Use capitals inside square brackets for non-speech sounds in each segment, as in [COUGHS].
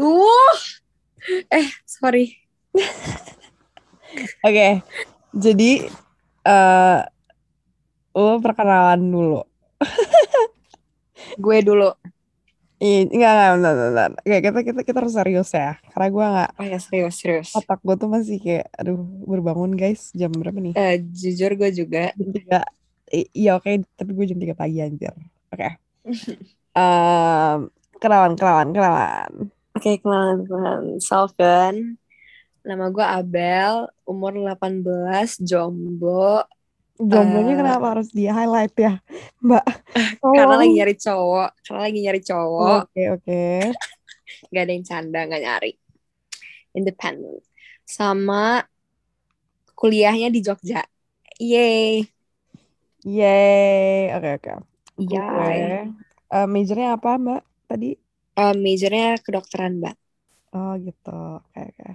Duh. Eh, sorry. [LAUGHS] Oke, jadi eh lo perkenalan dulu. Gue dulu. Iya, enggak, enggak, bentar, bentar. Oke, kita, kita, kita harus serius ya. Karena gue nggak, Oh ya serius, serius. otak gue tuh masih kayak, aduh, berbangun guys. Jam berapa nih? Eh, jujur gue juga. Jam tiga. I- Iya oke, tapi gue jam tiga pagi anjir. Oke. [LAUGHS] Em, kenalan, kenalan, kenalan. Oke, kenalan, kenalan. Salven. Nama gue Abel, umur 18, jomblo. Jomblonya Eh. kenapa harus di highlight ya, Mbak? [LAUGHS] Karena Tolong. lagi nyari cowok. Karena lagi nyari cowok. Oke, oke. [LAUGHS] Gak ada yang canda, gak nyari. Independent. Sama kuliahnya di Jogja. Yeay. Yeay. Oke, oke. Gue, Yay. eh, majornya apa, Mbak? Tadi? Eh, majornya kedokteran, Mbak. Oh gitu, oke oke.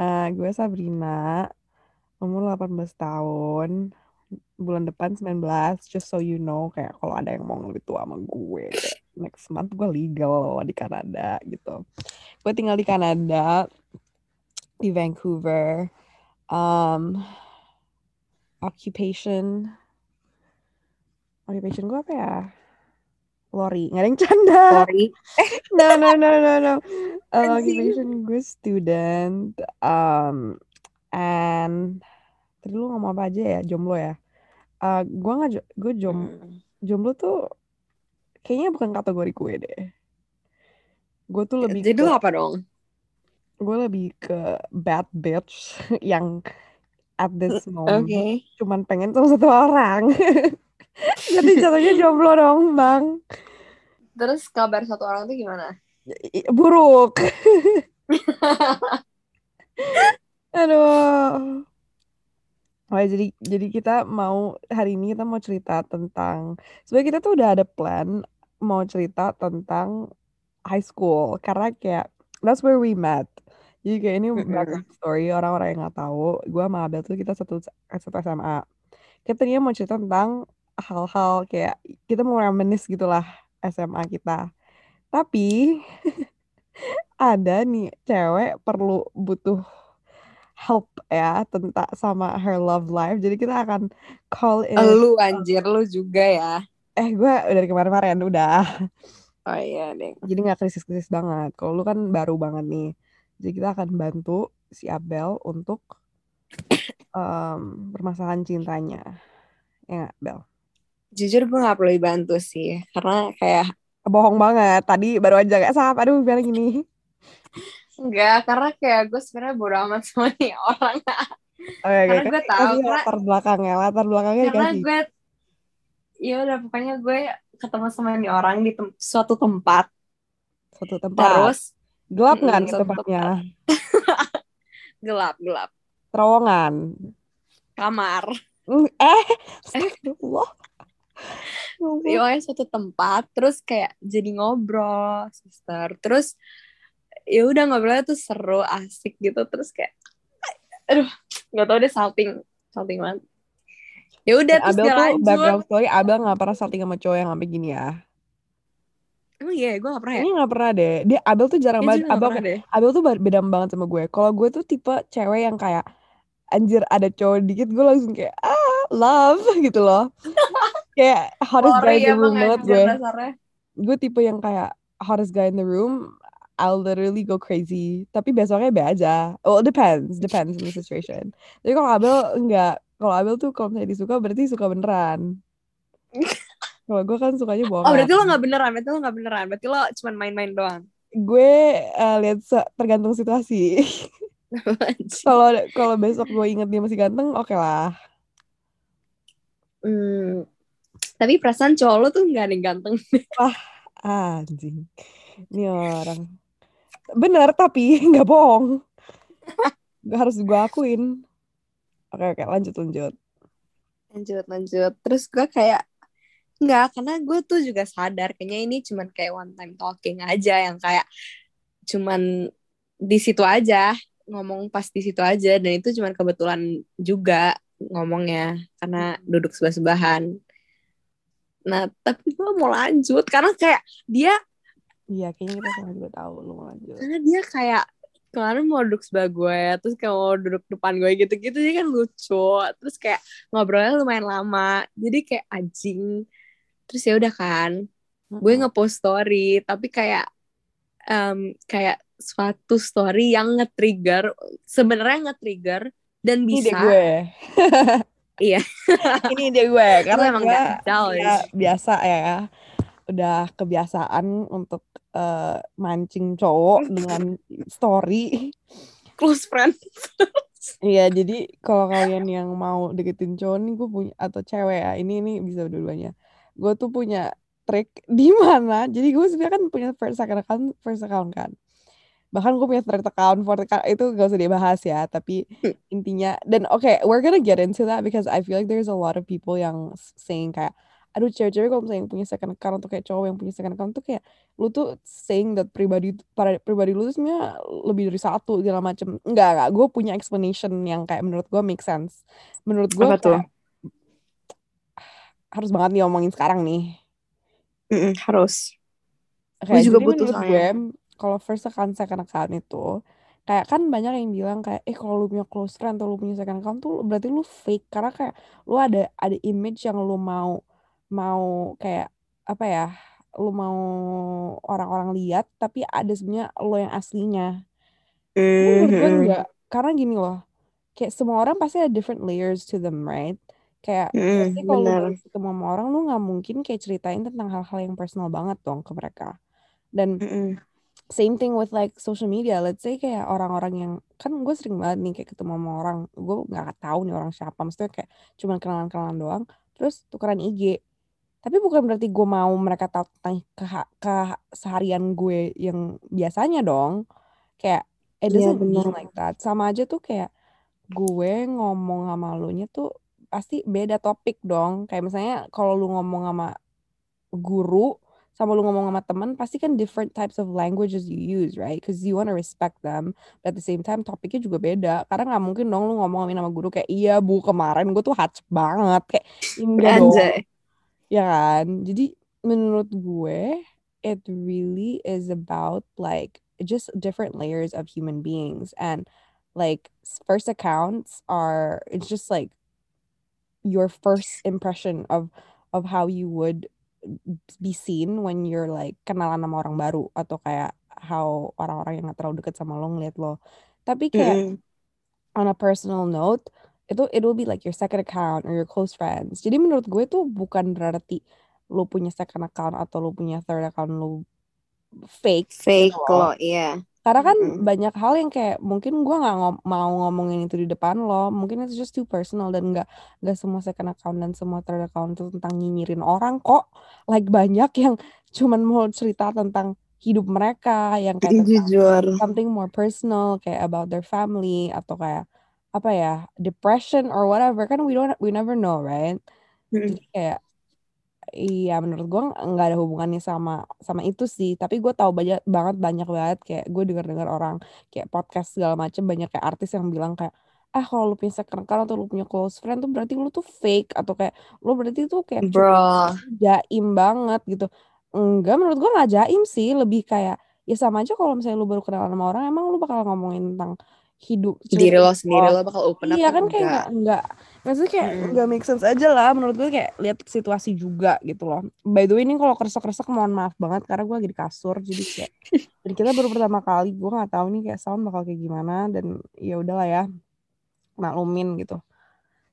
Eh, gue Sabrina, umur 18 tahun, bulan depan 19, just so you know, kayak kalau ada yang mau lebih tua sama gue, next month gue legal di Kanada gitu. Gue tinggal di Kanada, di Vancouver. Um, occupation, occupation gue apa ya? Lori, nggak ada yang canda. Sorry. [LAUGHS] No, no, no, no, no. Uh, [LAUGHS] Anjing. occupation gue student. Um, and tadi lu ngomong apa aja ya? Jomblo ya? Uh, gue nggak, gue jom, Hmm. jomblo tuh kayaknya bukan kategori gue deh. Gue tuh lebih Jadi ke, lu apa dong? gue lebih ke bad bitch [LAUGHS] yang at this moment cuman pengen sama satu orang. Jadi jatuhnya jomblo dong, bang. Terus kabar satu orang tuh gimana? Buruk. [LAUGHS] Aduh. Oh, jadi jadi kita mau hari ini kita mau cerita tentang sebenarnya kita tuh udah ada plan mau cerita tentang high school karena kayak that's where we met. Jadi kayak ini background story orang-orang yang nggak tahu. Gue sama Abel tuh kita satu satu SMA. Kita tadinya mau cerita tentang hal-hal kayak kita mau reminisce gitulah SMA kita. Tapi [LAUGHS] ada nih cewek perlu butuh help ya tentang sama her love life. Jadi kita akan call in. Lu anjir, lu juga ya. Eh gue dari kemarin-kemarin udah. Oh iya, deh. Jadi nggak krisis-krisis banget. Kalau lu kan baru banget nih. Jadi kita akan bantu si Abel untuk [COUGHS] em, permasalahan cintanya. Ya nggak, Bel? Jujur gue gak perlu dibantu sih. Karena kayak Bohong banget. Tadi baru aja kayak sahab. Aduh, biar gini. Enggak, karena kayak gue sebenarnya bodo amat sama nih orang. Oke, oke. Karena gue Kasih- tahu, karena- latar belakangnya. Latar belakangnya karena dikasih. gue ya udah pokoknya gue ketemu sama nih orang di tem- suatu tempat Satu tempat. terus Gelap nggak satu tempatnya? [LAUGHS] gelap gelap Terowongan. kamar Mm, Eh, [LAUGHS] astagfirullah. Ya suatu tempat terus kayak jadi ngobrol sister terus ya udah ngobrolnya tuh seru asik gitu terus kayak aduh nggak tau deh salting salting banget ya udah terus Abel tuh background story Abel nggak pernah salting sama cowok yang sampai gini ya. emang iya gue gak pernah ya Ini nggak pernah deh. Dia Abel tuh jarang Dia banget. gak Abel deh Abel tuh beda banget sama gue. Kalau gue tuh tipe cewek yang kayak anjir ada cowok dikit gue langsung kayak ah love [LAUGHS] gitu loh. Kayak hottest guy in the room emang banget gue. Gue tipe yang kayak hottest guy in the room. I'll literally go crazy. Tapi besoknya be aja. Oh, it depends, depends on the situation. Tapi kalau Abel enggak. Kalau Abel tuh kalau misalnya disuka berarti suka beneran. [LAUGHS] Kalau gue kan sukanya bohongan. Oh berarti lo gak beneran, berarti lo gak beneran Berarti lo cuma main-main doang gue eh, lihat tergantung situasi. [LAUGHS] Kalau kalau besok gue inget dia masih ganteng, oke lah. hmm, Tapi perasaan cowok lo tuh gak ada yang ganteng. [LAUGHS] Anjing, ini orang. Bener tapi [LAUGHS] nggak bohong. Gak harus gue akuin. Oke oke lanjut lanjut. Lanjut, lanjut. Terus gue kayak Enggak, karena gue tuh juga sadar. Kayaknya ini cuman kayak one time talking aja Yang kayak Cuman di situ aja. Ngomong pas di situ aja. Dan itu cuman kebetulan juga Ngomongnya Karena duduk sebelah-sebelahan Nah, tapi gue mau lanjut Karena kayak dia Iya, kayaknya kita sama juga tahu lu mau lanjut. karena dia kayak kemarin mau duduk sebelah gue terus kayak mau duduk depan gue gitu-gitu dia kan lucu terus kayak ngobrolnya lumayan lama jadi kayak anjing terus ya udah kan gue Mm-mm. ngepost story tapi kayak em, kayak suatu story yang nge-trigger sebenarnya nge-trigger dan bisa gue. [LAUGHS] Iya. [LAUGHS] Ini dia gue karena emang gue ya, biasa ya. Udah kebiasaan untuk eh, mancing cowok [LAUGHS] dengan story. close friend [LAUGHS] Iya, jadi kalau kalian yang mau deketin cowok nih gue punya atau cewek ya, ini ini bisa dua-duanya. Gue tuh punya trik di mana. Jadi gue sebenarnya kan punya first account, first account kan. Bahkan gue punya third account, account itu gak usah dibahas ya. Tapi Hmm. intinya dan oke, we're gonna get into that because I feel like there's a lot of people yang saying kayak aduh cewek-cewek kalau misalnya yang punya second account atau kayak cowok yang punya second account tuh kayak lu tuh saying that pribadi para pribadi lu tuh sebenarnya lebih dari satu segala macem enggak enggak gue punya explanation yang kayak menurut gue make sense menurut gue kayak harus banget nih ngomongin sekarang nih Mm-mm, harus Oke, juga jadi butuh menurut soalnya. gue kalau first account second account itu kayak kan banyak yang bilang kayak eh kalau lu punya close friend atau lu punya second account tuh berarti lu fake. Karena kayak lu ada ada image yang lu mau mau kayak apa ya lu mau orang-orang lihat tapi ada sebenarnya lo yang aslinya. Menurut gue enggak karena gini loh kayak semua orang pasti ada different layers to them right? Kayak Mm-mm, berarti kalau lu ketemu sama orang lu nggak mungkin kayak ceritain tentang hal-hal yang personal banget dong ke mereka. Dan Mm-mm. Same thing with like social media. Let's say kayak orang-orang yang kan gue sering banget nih kayak ketemu sama orang gue nggak tahu nih orang siapa maksudnya kayak cuman kenalan-kenalan doang terus tukeran IG tapi bukan berarti gue mau mereka tahu tentang ke keseharian gue yang biasanya dong. Kayak it Iya doesn't mean benar like that. Sama aja tuh kayak gue ngomong sama lu nya tuh pasti beda topik dong. Kayak misalnya kalau lu ngomong sama guru sama lu ngomong sama temen pasti kan different types of languages you use right? Because you wanna respect them but at the same time topiknya juga beda. Karena nggak mungkin dong lu ngomongin sama guru kayak iya bu kemarin gue tuh hats banget. Kayak enggak dong. Ya kan? Jadi menurut gue it really is about like just different layers of human beings. And like first accounts are it's just like your first impression of of how you would be seen when you're like kenalan sama orang baru atau kayak how orang-orang yang gak terlalu deket sama lo ngeliat lo. Tapi kayak Mm-mm. on a personal note itu it will be like your second account or your close friends. Jadi menurut gue tuh bukan berarti lu punya second account atau lu punya third account lu fake fake gitu loh. lo iya karena kan Mm-mm. banyak hal yang kayak mungkin gua nggak ngom- mau ngomongin itu di depan lo mungkin itu just too personal dan nggak nggak semua second account dan semua third account itu tentang nyinyirin orang kok like banyak yang [LAUGHS] cuman mau cerita tentang hidup mereka yang kayak jujur something more personal kayak about their family atau kayak apa ya depression or whatever kan we don't we never know right Mm-mm. jadi kayak iya menurut gua nggak ada hubungannya sama sama itu sih. Tapi gue tahu banyak banget banyak banget kayak gue dengar dengar orang kayak podcast segala macam banyak kayak artis yang bilang kayak ah kalau lu punya second account atau lu punya close friend tuh berarti lu tuh fake atau kayak lu berarti tuh kayak bro jaim banget gitu. Enggak menurut gua nggak jaim sih. Lebih kayak ya sama aja kalau misalnya lu baru kenalan sama orang emang lu bakal ngomongin tentang hidup diri lo sendiri lo. bakal open up Iya kan kayak enggak? nggak nggak maksudnya kayak nggak make sense aja lah menurut gue kayak lihat situasi juga gitu loh. By the way ini kalau kresek-kresek mohon maaf banget karena gue lagi di kasur jadi kayak [LAUGHS] dan kita baru pertama kali gue nggak tahu nih kayak sound bakal kayak gimana dan ya udahlah ya maklumin gitu.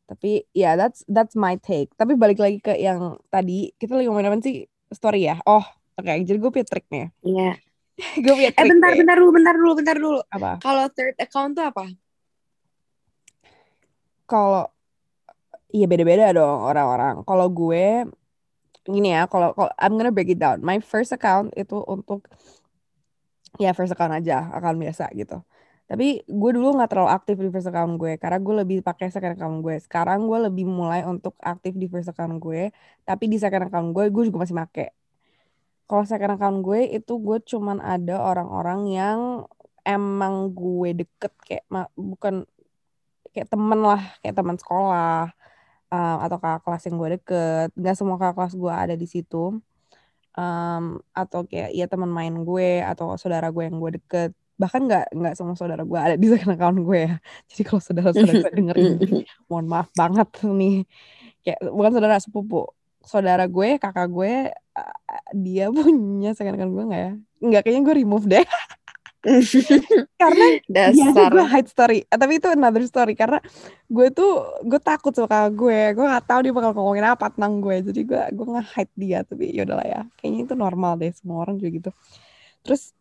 Tapi ya that's that's my take. Tapi balik lagi ke yang tadi kita lagi ngomongin apa sih story ya? Oh oke jadi gue punya trik nih. iya [LAUGHS] gue punya eh trik bentar nih. bentar dulu bentar dulu bentar dulu Apa? kalau third account tuh apa Kalau iya beda-beda dong orang-orang. Kalau gue gini ya, kalau I'm gonna break it down. My first account itu untuk ya first account aja, account biasa gitu. Tapi gue dulu nggak terlalu aktif di first account gue karena gue lebih pakai second account gue. Sekarang gue lebih mulai untuk aktif di first account gue, tapi di second account gue gue juga masih make. Kalau second account gue itu gue cuman ada orang-orang yang emang gue deket kayak bukan kayak temen lah, kayak teman sekolah um, atau kakak kelas yang gue deket. Nggak semua kakak kelas gue ada di situ. um, atau kayak ya teman main gue atau saudara gue yang gue deket. Bahkan nggak nggak semua saudara gue ada di second account gue ya. [LAUGHS] Jadi kalau saudara-saudara gue denger ini [LAUGHS] mohon maaf banget nih. Kayak bukan saudara sepupu. Saudara gue kakak gue dia punya second account gue nggak ya? Nggak kayaknya gue remove deh [LAUGHS] [LAUGHS] karena Dasar. dia gue hide story. Eh, tapi itu another story. Karena gue tuh gue takut sama kakak gue gue nggak tahu dia bakal ngomongin apa tentang gue jadi gue gue nge hide dia. Tapi ya udahlah ya. Kayaknya itu normal deh. Semua orang juga gitu. Terus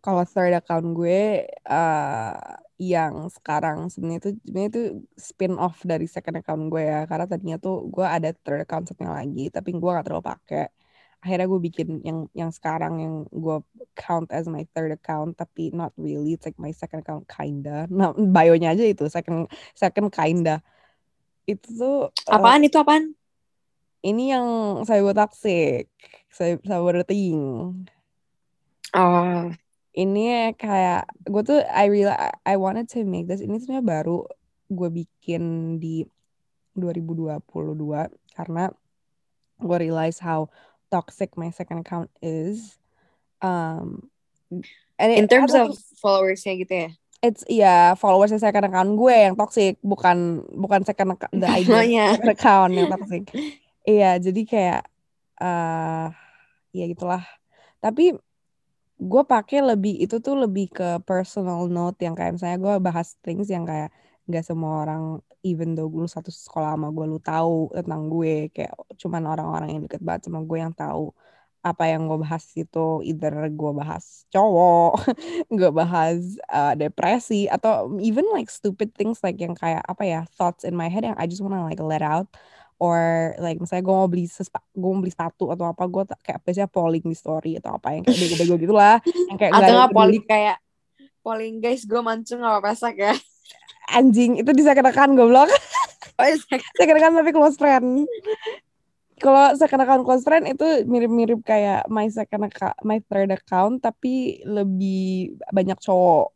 kalau third account gue uh, yang sekarang sebenarnya itu sebenarnya itu spin off dari second account gue ya. Karena tadinya tuh gue ada third account satunya lagi. Tapi gue gak terlalu pakai akhirnya gue bikin yang yang sekarang yang gue count as my third account tapi not really it's like my second account kinda [LAUGHS] nah bionya aja itu second second kinda itu tuh uh, Apaan itu apaan? ini yang saya buat toxic saya saya buat ting Oh. ini kayak gue tuh I real I wanted to make this ini sebenarnya baru gue bikin di 2022 karena gue realize how toxic my second account is um and it- In terms of followersnya gitu ya? it's ya followers second account gue yang toxic bukan bukan second account the [LAUGHS] idea Namanya. second account yang toxic iya jadi kayak eh ya gitulah tapi gue pakai lebih itu tuh lebih ke personal note yang kayak misalnya gue bahas things yang kayak nggak semua orang even though lu satu sekolah sama gue lu tahu tentang gue kayak cuman orang-orang yang deket banget sama gue yang tahu apa yang gue bahas itu either gue bahas cowok [LAUGHS] gue bahas uh, depresi atau even like stupid things like yang kayak apa ya thoughts in my head yang I just wanna like let out. Or like misalnya gue mau beli sespa, gue mau beli sepatu atau apa gue kayak biasanya polling di story atau apa yang kayak bego-bego gitulah yang kayak Atau nggak polling kayak polling guys gue mancung apa pesak ya? Anjing itu di second account goblok Oh, iya, [LAUGHS] account tapi close friend kalau account close friend itu mirip-mirip kayak my second account my third account tapi lebih banyak cowok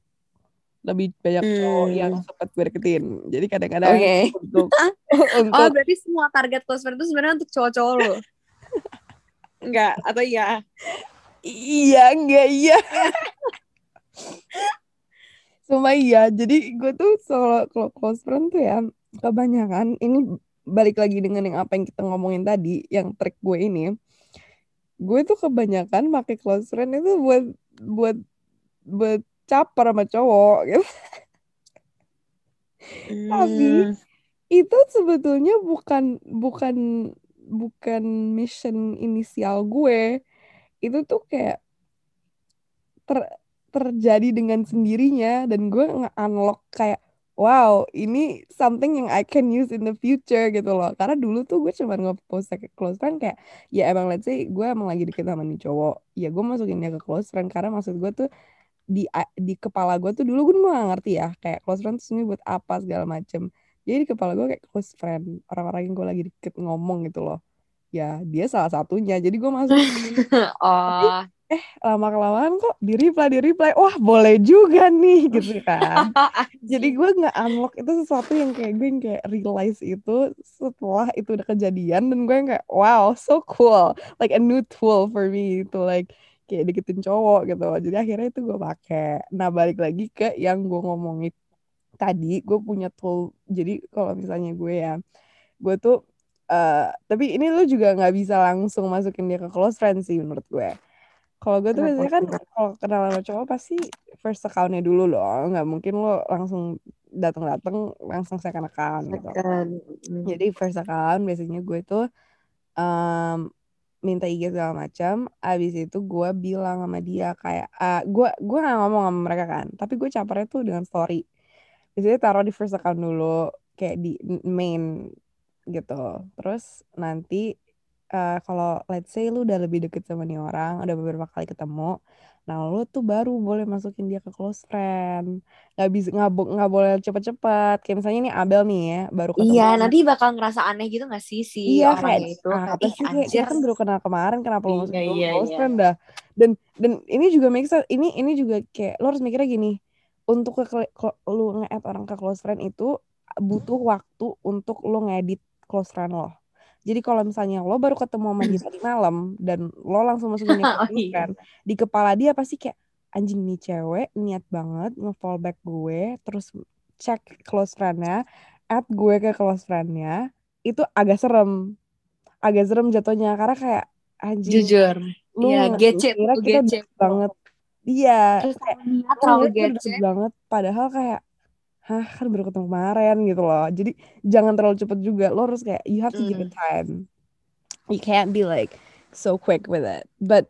lebih banyak cowok Hmm. yang sempat gue deketin jadi kadang-kadang Oke. untuk [LAUGHS] [LAUGHS] Oh untuk berarti semua target close friend itu sebenarnya untuk cowok-cowok lo? Enggak, atau iya? iya enggak iya Sumpah iya, jadi gue tuh solo kalau close friend tuh ya kebanyakan ini balik lagi dengan yang apa yang kita ngomongin tadi, yang trik gue ini, gue tuh kebanyakan pakai close friend itu buat buat buat caper sama cowok gitu. Tapi Hmm. itu sebetulnya bukan bukan bukan mission inisial gue. Itu tuh kayak ter, terjadi dengan sendirinya dan gue nge-unlock kayak wow, ini something yang I can use in the future gitu loh. Karena dulu tuh gue cuma nge-post ke close friend kayak ya emang let's say gue emang lagi deket sama nih cowok. Ya gue masukin dia ke close friend karena maksud gue tuh di di kepala gue tuh dulu gue gak ngerti ya kayak close friend tuh buat apa segala macem jadi di kepala gue kayak close friend orang-orang yang gue lagi deket ngomong gitu loh ya dia salah satunya jadi gue masuk [LAUGHS] oh. Lama kelamaan kok di reply di reply wah boleh juga nih [LAUGHS] gitu kan. Jadi gue nggak unlock itu sesuatu yang kayak gue yang kayak realize itu setelah itu udah kejadian dan gue yang kayak wow so cool. Like a new tool for me to like kayak deketin cowok gitu. Jadi akhirnya itu gue pakai nah balik lagi ke yang gue ngomongin tadi gue punya tool. Jadi kalau misalnya gue ya gue tuh eh tapi ini lu juga nggak bisa langsung masukin dia ke close friend sih menurut gue kalau gue tuh biasanya kan kalau kenal sama cowok pasti first account-nya dulu loh. Nggak mungkin lo langsung datang-datang langsung second account gitu. Hmm. jadi first account biasanya gue tuh um, minta IG segala macam. Abis itu gue bilang sama dia kayak ah, gue gue gak ngomong sama mereka kan tapi gue capernya tuh dengan story. Biasanya taruh di first account dulu kayak di main gitu. Terus nanti eh, kalau let's say lu udah lebih deket sama nih orang udah beberapa kali ketemu nah lu tuh baru boleh masukin dia ke close friend. Nggak bisa nggak bo- nggak boleh cepet-cepet. Kayak misalnya nih Abel nih ya baru ketemu Iya, sama- nanti bakal ngerasa aneh gitu gak sih si Iya orangnya kayak itu? ah, apa Ih, sih kayak kita kan baru kenal kemarin kenapa lo Iya, masukin iya, close iya. friend dah? Dan dan ini juga make sense ini ini juga kayak lo harus mikirnya gini untuk ke ke- lu nge-add orang ke close friend itu butuh waktu untuk lo ngedit close friend lo Jadi kalau misalnya lo baru ketemu sama dia tadi malam dan lo langsung masukin dia [LAUGHS] Oh, ke iya. kan, di kepala dia pasti kayak anjing nih cewek niat banget nge-fallback gue, terus cek close friend-nya, add gue ke close friend-nya, itu agak serem. Agak serem jatuhnya karena kayak anjing Jujur. lu Iya, nggak- gece kira kita banget. Iya, kayak terlalu gece. banget padahal kayak hah kan baru ketemu kemarin gitu loh. Jadi jangan terlalu cepet juga. Lo harus kayak you have to give it time. You can't be like so quick with it. But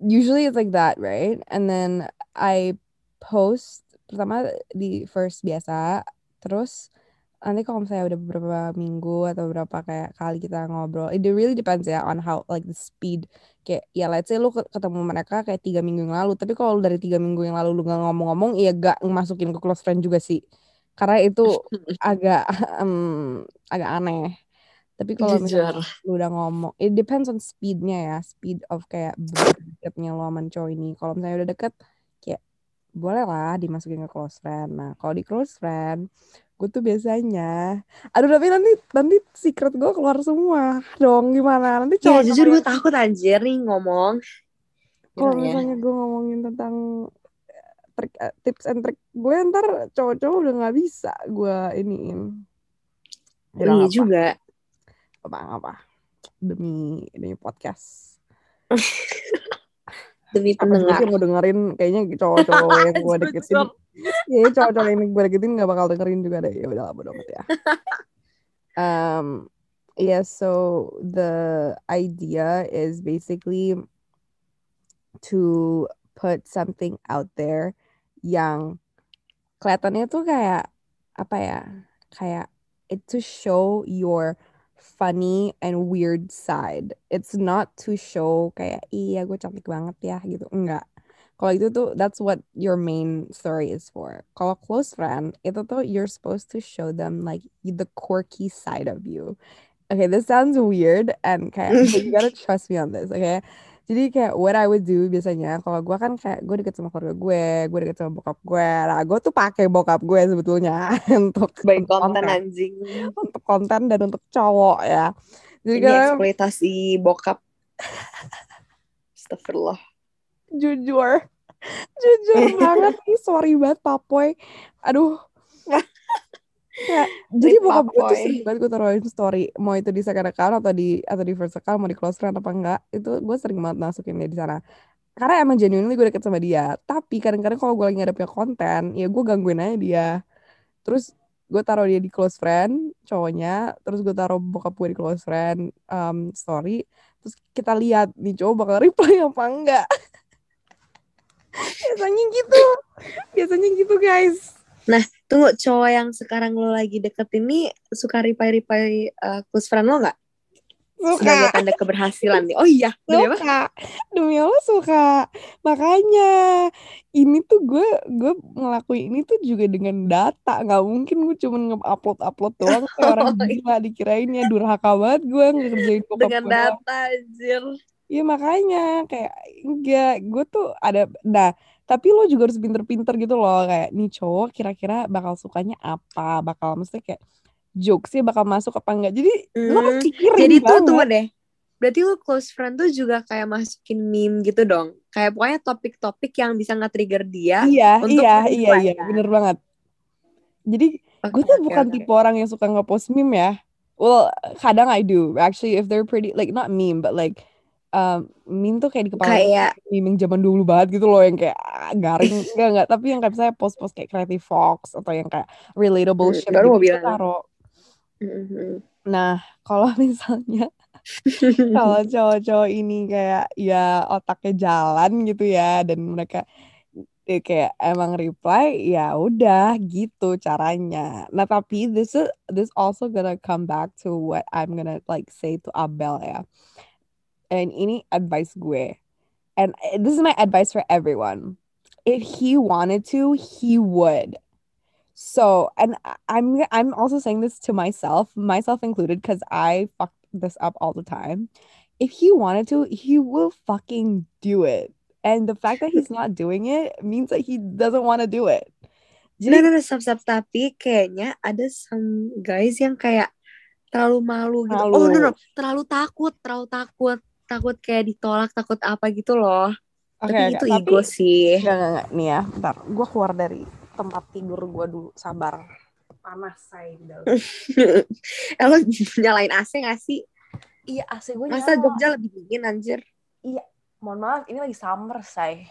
usually it's like that, right? And then I post pertama di first biasa, terus nanti kalau misalnya udah beberapa minggu atau berapa kayak kali kita ngobrol, it really depends ya on how like the speed. Kayak ya let's say lu ke- ketemu mereka kayak tiga minggu yang lalu, tapi kalau dari tiga minggu yang lalu lu gak ngomong-ngomong, ya gak masukin ke close friend juga sih. Karena itu [LAUGHS] agak em, agak aneh. Tapi kalau misalnya lu udah ngomong, it depends on speednya ya, speed of kayak deketnya lo sama cowok ini. Kalau misalnya udah deket, kayak boleh lah dimasukin ke close friend. Nah, kalau di close friend, gue tuh biasanya, aduh tapi nanti nanti secret gue keluar semua dong gimana? Nanti Ya cowok jujur gue takut anjir nih ngomong. kalau ya? misalnya gue ngomongin tentang trik, eh, tips and trick gue ntar cowok-cowok udah nggak bisa gue iniin. Ya udah Iya apa, juga. apa apa demi demi podcast. [LAUGHS] Demi pendengar. yang mau dengerin kayaknya cowok-cowok yang [LAUGHS] gue deketin Jujur. ya cowok-cowok yang gue deketin gak bakal dengerin juga deh ya udah lah bodo amat ya [LAUGHS] um yeah so the idea is basically to put something out there yang kelihatannya tuh kayak apa ya kayak it to show your funny and weird side. It's not to show kayak iya gue cantik banget ya gitu. Enggak. Kalau itu tuh that's what your main story is for. Kalau close friend itu tuh you're supposed to show them like the quirky side of you. Okay this sounds weird and kayak you gotta [LAUGHS] trust me on this okay jadi kayak what I would do biasanya kalau gue kan kayak gue deket sama keluarga gue gue deket sama bokap gue lah gue tuh pakai bokap gue sebetulnya [LAUGHS] untuk Baik untuk konten anjing. untuk konten dan untuk cowok ya jadi Ini kadang eksploitasi bokap. Astagfirullah. jujur jujur [LAUGHS] banget nih sorry banget papoy aduh Kayak, [LAUGHS] jadi bokap gue tuh sering banget gue taruhin story mau itu di second account atau di atau di first account mau di close friend apa enggak itu gue sering banget masukin dia di sana. Karena emang genuinely gue deket sama dia tapi kadang-kadang kalau gue lagi ada punya konten ya gue gangguin aja dia. Terus gue taruh dia di close friend cowoknya terus gue taruh bokap gue di close friend um, story terus kita lihat nih cowok bakal reply apa enggak. [LAUGHS] Biasanya gitu biasanya gitu guys Tunggu, cowok yang sekarang lo lagi deket ini suka reply-reply uh, close friend lo gak? Sebagai suka tanda keberhasilan nih. Oh iya, demi apa? suka demi Allah suka makanya ini tuh gue gue ngelakuin ini tuh juga dengan data nggak mungkin gue cuma nge-upload upload doang kayak [LAUGHS] orang Oh, iya. gila dikirainnya durhaka banget gue ngerjain bokap Dengan data anjir. Iya makanya kayak enggak gue tuh ada nah tapi lo juga harus pinter-pinter gitu loh kayak nih cowok kira-kira bakal sukanya apa bakal maksudnya kayak jokesnya bakal masuk apa enggak jadi lo harus Hmm, pikirin Jadi tuh tunggu deh. Berarti lo close friend tuh juga kayak masukin meme gitu dong. Kayak pokoknya topik-topik yang bisa nge-trigger dia. iya untuk iya iya iya kan? bener banget jadi Oke, gue tuh oke, bukan oke. tipe orang yang suka nge-post meme ya well kadang I do actually if they're pretty like not meme but like um, meme tuh kayak di kepala Kayak meme yang zaman dulu banget gitu loh yang kayak ah, garing. Enggak enggak. Tapi yang kayak misalnya post-post kayak Creative Fox atau yang kayak relatable Hmm, shit baru gitu mau gue bilang. taruh. Mhm. nah kalau [LAUGHS] misalnya kalau [LAUGHS] cowok-cowok ini kayak ya otaknya jalan gitu ya dan mereka kayak emang reply ya udah gitu caranya. Nah tapi this is this also gonna come back to what I'm gonna like say to Abel ya and ini advice gue and eh, this is my advice for everyone. If he wanted to he would. So and i'm i'm also saying this to myself myself included because i fucked this up all the time. If he wanted to he will fucking do it. And the fact that he's not [LAUGHS] doing it means that he doesn't want to do it. Jadi nah, nah, stop, stop. Tapi kayaknya ada some guys yang kayak terlalu malu gitu. Malu. oh no no. Terlalu takut terlalu takut takut kayak ditolak takut apa gitu loh Oke, tapi itu Tapi- ego sih Enggak, enggak, enggak. Nih ya, bentar. Gue keluar dari tempat tidur gue dulu. Sabar. Panas saya di dalam. [LAUGHS] eh lo nyalain AC gak sih iya, AC gue masa Jogja lebih dingin anjir Mohon maaf, ini lagi summer, say.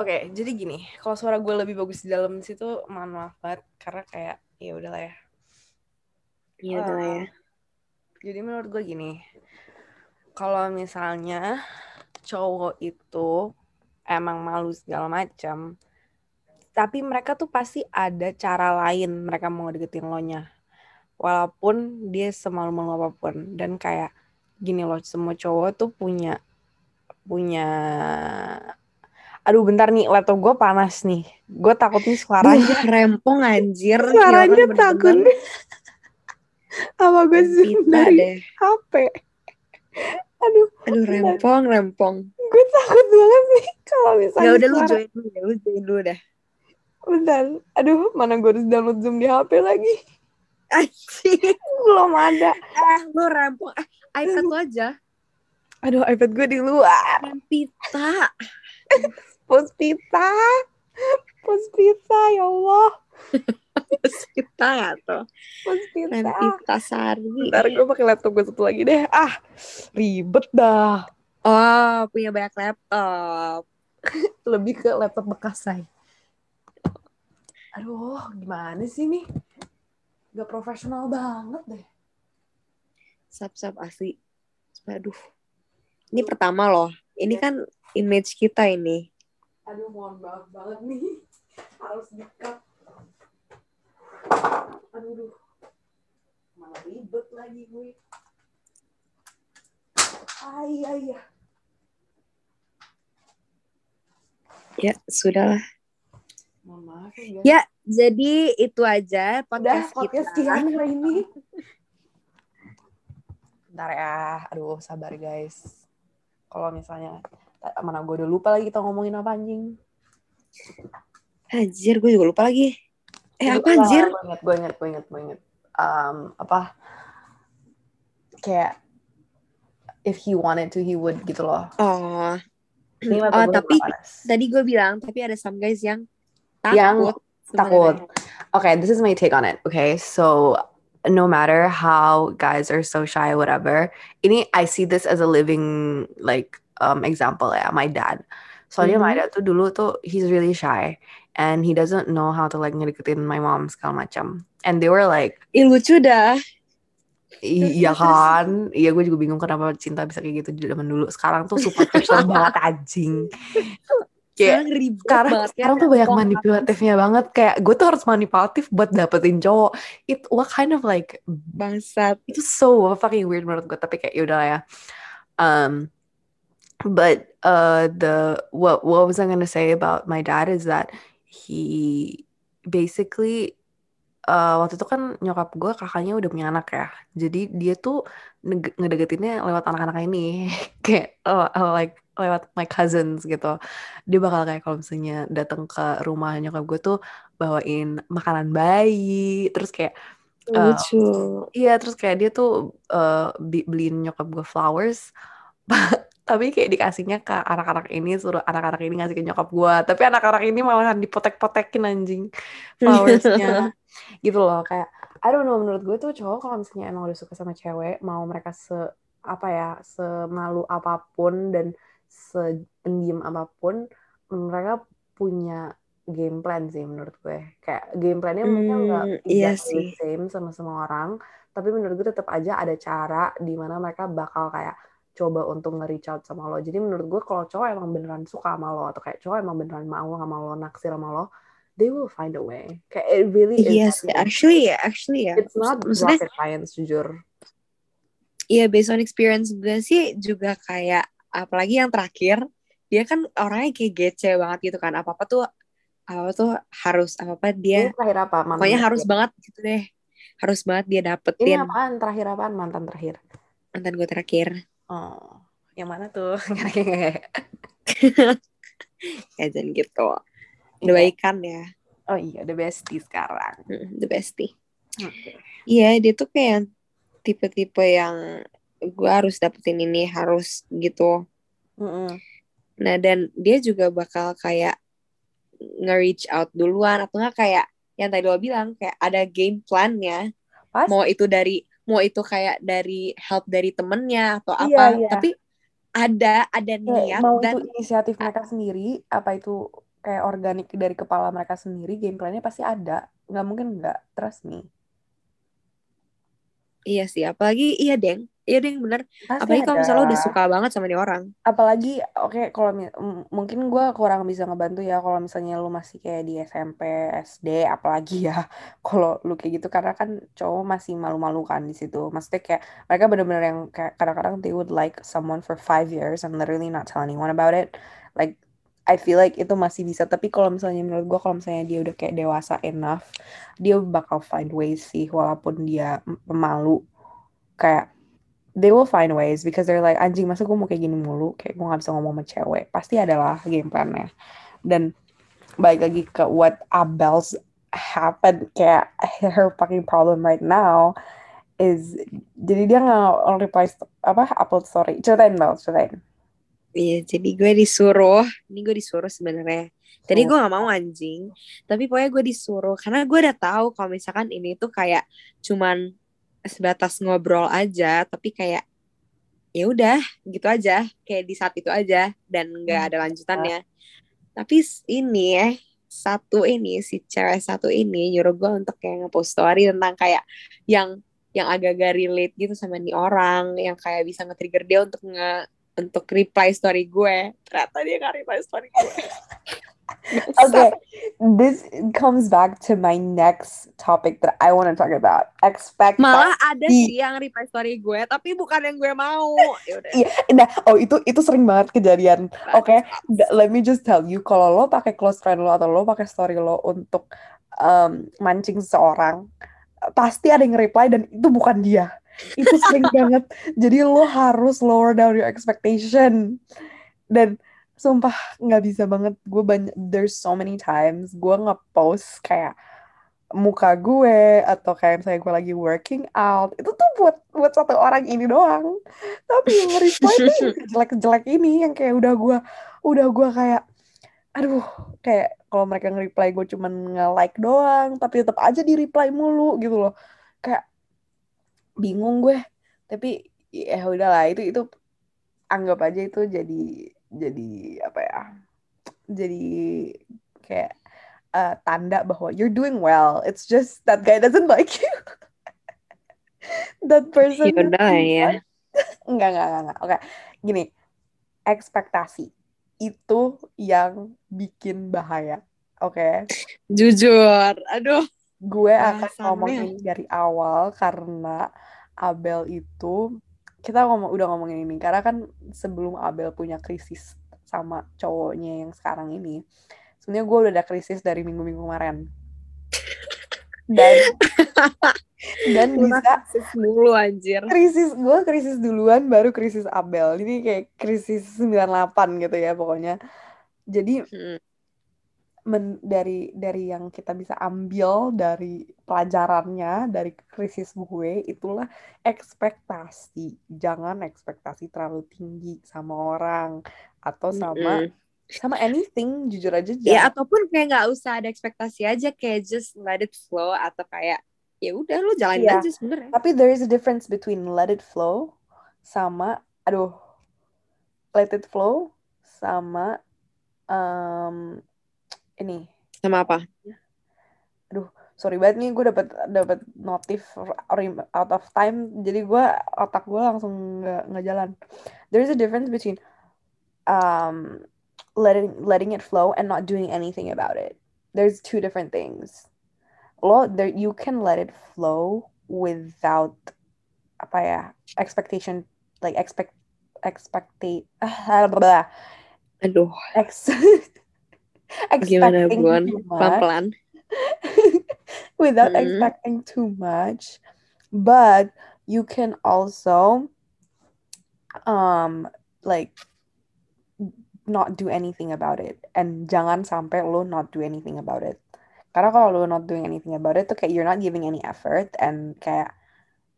Oke, jadi gini. Kalau suara gue lebih bagus di dalam situ, mohon maaf banget. Karena kayak, ya udahlah ya. iya udah lah ya Jadi menurut gue gini. Kalau misalnya cowok itu emang malu segala macam, tapi mereka tuh pasti ada cara lain mereka mau deketin lo nya. Walaupun dia semalu-malu apa pun dan kayak gini loh, semua cowok tuh punya punya Aduh bentar nih, laptop gue panas nih. Gue takut nih suaranya. Duh, rempong anjir [LAUGHS] Suaranya takut. [LAUGHS] Apa gue Pita dari HP. Aduh, rempong rempong gue takut banget nih kalau misalnya ya udah lu join dulu ya lu join dulu dah Bentar, aduh mana gue harus download Zoom di HP lagi. anjing Belum ada. eh lu rempong eh iPad lu aja Aduh, iPad gue di luar. Pita Puspita. Puspita, ya Allah. [LAUGHS] Pita gak tuh Puspita. Pita Sari Bentar, gue pakai laptop gue satu lagi deh. Ah, ribet dah. oh punya banyak laptop [LAUGHS] Lebih ke laptop bekas, say. Aduh, gimana sih nih? Gak profesional banget deh. sap asli aduh ini pertama loh ini kan image kita ini Aduh, mohon maaf banget nih. Harus di-cut. Aduh, malah ribet lagi gue. Ay, ay, ay. ya sudahlah Mohon maaf ya, ya jadi itu aja Udah, podcast, podcast kita kita hari ini. Bentar ya. Aduh, sabar guys. Kalau misalnya, mana gue udah lupa lagi kita ngomongin apa anjing. anjir gue juga lupa lagi eh apa anjir Gue inget, gue inget, gue inget, gue inget. Um, apa, kayak, if he wanted to, he would gitu loh. oh Ini oh tapi tadi gue bilang tapi ada some guys yang Yang takut takut. sebenarnya. okay, this is my take on it. Okay, so no matter how guys are so shy, whatever, ini I see this as a living like um example ya. My dad. Soalnya my Mhm. dad tuh dulu tuh he's really shy and he doesn't know how to like ngedeketin my mom segala macam. And they were like, Ih, lucu dah. Iya kan, iya gue juga bingung kenapa cinta bisa kayak gitu zaman dulu. Sekarang tuh superficial [LAUGHS] banget anjing. Kayak sekarang ribet sekarang banget ya, sekarang tuh banyak manipulatifnya banget. Kayak gue tuh harus manipulatif buat dapetin cowok. It what kind of like bangsat. itu so fucking weird menurut gue tapi kayak yaudah ya. Um but uh the what what was I gonna say about my dad is that he basically uh, waktu itu kan nyokap gue kakaknya udah punya anak ya. Jadi dia tuh nge- ngedeketinnya lewat anak-anak ini. [LAUGHS] Kayak uh, uh, like lewat my cousins gitu. Dia bakal kayak kalau misalnya datang ke rumah nyokap gue tuh bawain makanan bayi terus kayak Uh, lucu. Iya, terus kayak dia tuh bi- beliin nyokap gue flowers, [LAUGHS] tapi kayak dikasihnya ke anak-anak ini, suruh anak-anak ini ngasih ke nyokap gue. Tapi anak-anak ini malahan dipotek-potekin anjing flowersnya, [LAUGHS] gitu loh. Kayak, I don't know, menurut gue tuh cowok kalau misalnya emang udah suka sama cewek, mau mereka se apa ya, semalu apa pun dan sependiam apa pun, mereka punya game plan sih menurut gue. Kayak game plannya mungkin nggak Hmm, iya exactly sih. same sama semua orang, tapi menurut gue tetap aja ada cara di mana mereka bakal kayak coba untuk nge-reach out sama lo. Jadi menurut gue kalau cowok emang beneran suka sama lo atau kayak cowok emang beneran mau sama lo, naksir sama lo, they will find a way. Kayak it really is. Sih, actually ya, actually ya. It's not Maksudnya, rocket science jujur. iya based on experience gue sih juga kayak, apalagi yang terakhir, dia kan orangnya kayak gece banget gitu kan. Apa-apa tuh, apa tuh harus, apa-apa Ini dia, terakhir apa? Mantan pokoknya harus banget gitu deh. Harus banget dia Ini dapetin apaan? Terakhir apaan? Mantan terakhir. mantan gue terakhir. Oh, yang mana tuh? [LAUGHS] [LAUGHS] Ya jangan gitu. Udah Iya. baikan ya. Oh iya, the bestie sekarang. Mm, The bestie. Iya, dia tuh kayak tipe-tipe yang gue harus dapetin ini harus gitu. Mm-mm. Nah dan dia juga bakal kayak nge-reach out duluan atau nggak kayak yang tadi lo bilang kayak ada game plan-nya. Pasti. Mau itu dari mau itu kayak dari help dari temennya atau Iya, apa. iya. Tapi ada ada Kayak niat mau dan itu inisiatif mereka sendiri apa itu kayak organik dari kepala mereka sendiri game plan-nya pasti ada nggak mungkin nggak trust me iya sih apalagi iya deng iya deng bener. Pasti apalagi kalau misalnya lo udah suka banget sama nih orang. Apalagi oke kalau mi- m- mungkin gue kurang bisa ngebantu ya kalau misalnya lu masih kayak di SMP SD apalagi ya [LAUGHS] kalau lu kayak gitu. Karena kan cowok masih malu-malu kan di situ. Maksudnya kayak mereka bener-bener yang kayak kadang-kadang they would like someone for five years and literally not tell anyone about it. Like I feel like itu masih bisa. Tapi kalau misalnya menurut gue kalau misalnya dia udah kayak dewasa enough dia bakal find ways sih walaupun dia pemalu. Kayak they will find ways because they're like anjing masa gue mau kayak gini mulu? Kayak gue gak bisa ngomong sama cewek. Pasti adalah game plan-nya. Dan balik lagi ke what Abel's happened kayak her fucking problem right now is jadi dia nggak reply apa upload story. Ceritain Bel ceritain. Iya, jadi gue disuruh, ini gue disuruh sebenarnya. Tadi Oh. gue gak mau anjing, tapi pokoknya gue disuruh karena gue udah tahu kalau misalkan ini tuh kayak cuman sebatas ngobrol aja, tapi kayak ya udah gitu aja, kayak di saat itu aja dan nggak Hmm. ada lanjutannya. Tapi ini ya satu ini si cewek satu ini nyuruh gue untuk kayak ngepost story tentang kayak yang yang agak-agak relate gitu sama nih orang yang kayak bisa nge-trigger dia untuk nge untuk reply story gue ternyata dia nggak reply story gue [LAUGHS] [LAUGHS] okay this comes back to my next topic that I want to talk about. Expect malah ada sih yang reply story gue tapi bukan yang gue mau. Yaudah. Iya, nah, oh itu itu sering banget kejadian. Oke, Da- let me just tell you kalau lo pakai close friend lo atau lo pakai story lo untuk um, mancing seseorang pasti ada yang reply dan itu bukan dia. Itu sering [LAUGHS] banget. Jadi lo harus lower down your expectation. Dan sumpah nggak bisa banget. Gue banyak there's so many times gue ngepost kayak muka gue atau kayak misalnya gue lagi working out itu tuh buat buat satu orang ini doang. Tapi yang reply tuh jelek-jelek ini yang kayak udah gue udah gue kayak aduh kayak kalau mereka nge-reply gue cuman nge-like doang tapi tetap aja di reply mulu gitu loh. Kayak bingung gue. Tapi ya udahlah itu itu anggap aja itu jadi jadi apa ya jadi kayak uh, tanda bahwa you're doing well. It's just that guy doesn't like you. [LAUGHS] That person Yaudah ya. [LAUGHS] enggak enggak enggak, enggak. oke gini. Ekspektasi itu yang bikin bahaya. Oke? Jujur. Aduh. Gue akan Bahasannya. ngomong ini dari awal karena Abel itu kita ngomong udah ngomongin ini karena kan sebelum Abel punya krisis sama cowoknya yang sekarang ini sebenarnya gue udah ada krisis dari minggu-minggu kemarin. Dan [LAUGHS] dan bisa narsis mulu anjir. krisis gue krisis duluan baru krisis Abel. Ini kayak krisis 98 gitu ya pokoknya. Jadi Hmm. Men- dari dari yang kita bisa ambil dari pelajarannya dari krisis gue itulah ekspektasi jangan ekspektasi terlalu tinggi sama orang atau sama Mm-mm. sama anything jujur aja ya jangan ataupun kayak nggak usah ada ekspektasi aja kayak just let it flow atau kayak ya udah lu jalanin Iya. aja sebenarnya tapi there is a difference between let it flow sama aduh let it flow sama um, ini. Sama apa? Sorry banget nih gue dapat dapat notif out of time. Jadi gue otak gue langsung nggak nggak jalan. There is a difference between um letting letting it flow and not doing anything about it. There's two different things. Lo there you can let it flow without apa ya expectation like expect expectate ah, blah, [LAUGHS] blah, aduh. Ex [LAUGHS] gimana too much. pelan [LAUGHS] without Hmm. expecting too much. But you can also um like not do anything about it. And jangan sampai lo not do anything about it. Karena kalau lo not doing anything about it tuh kayak you're not giving any effort. And kayak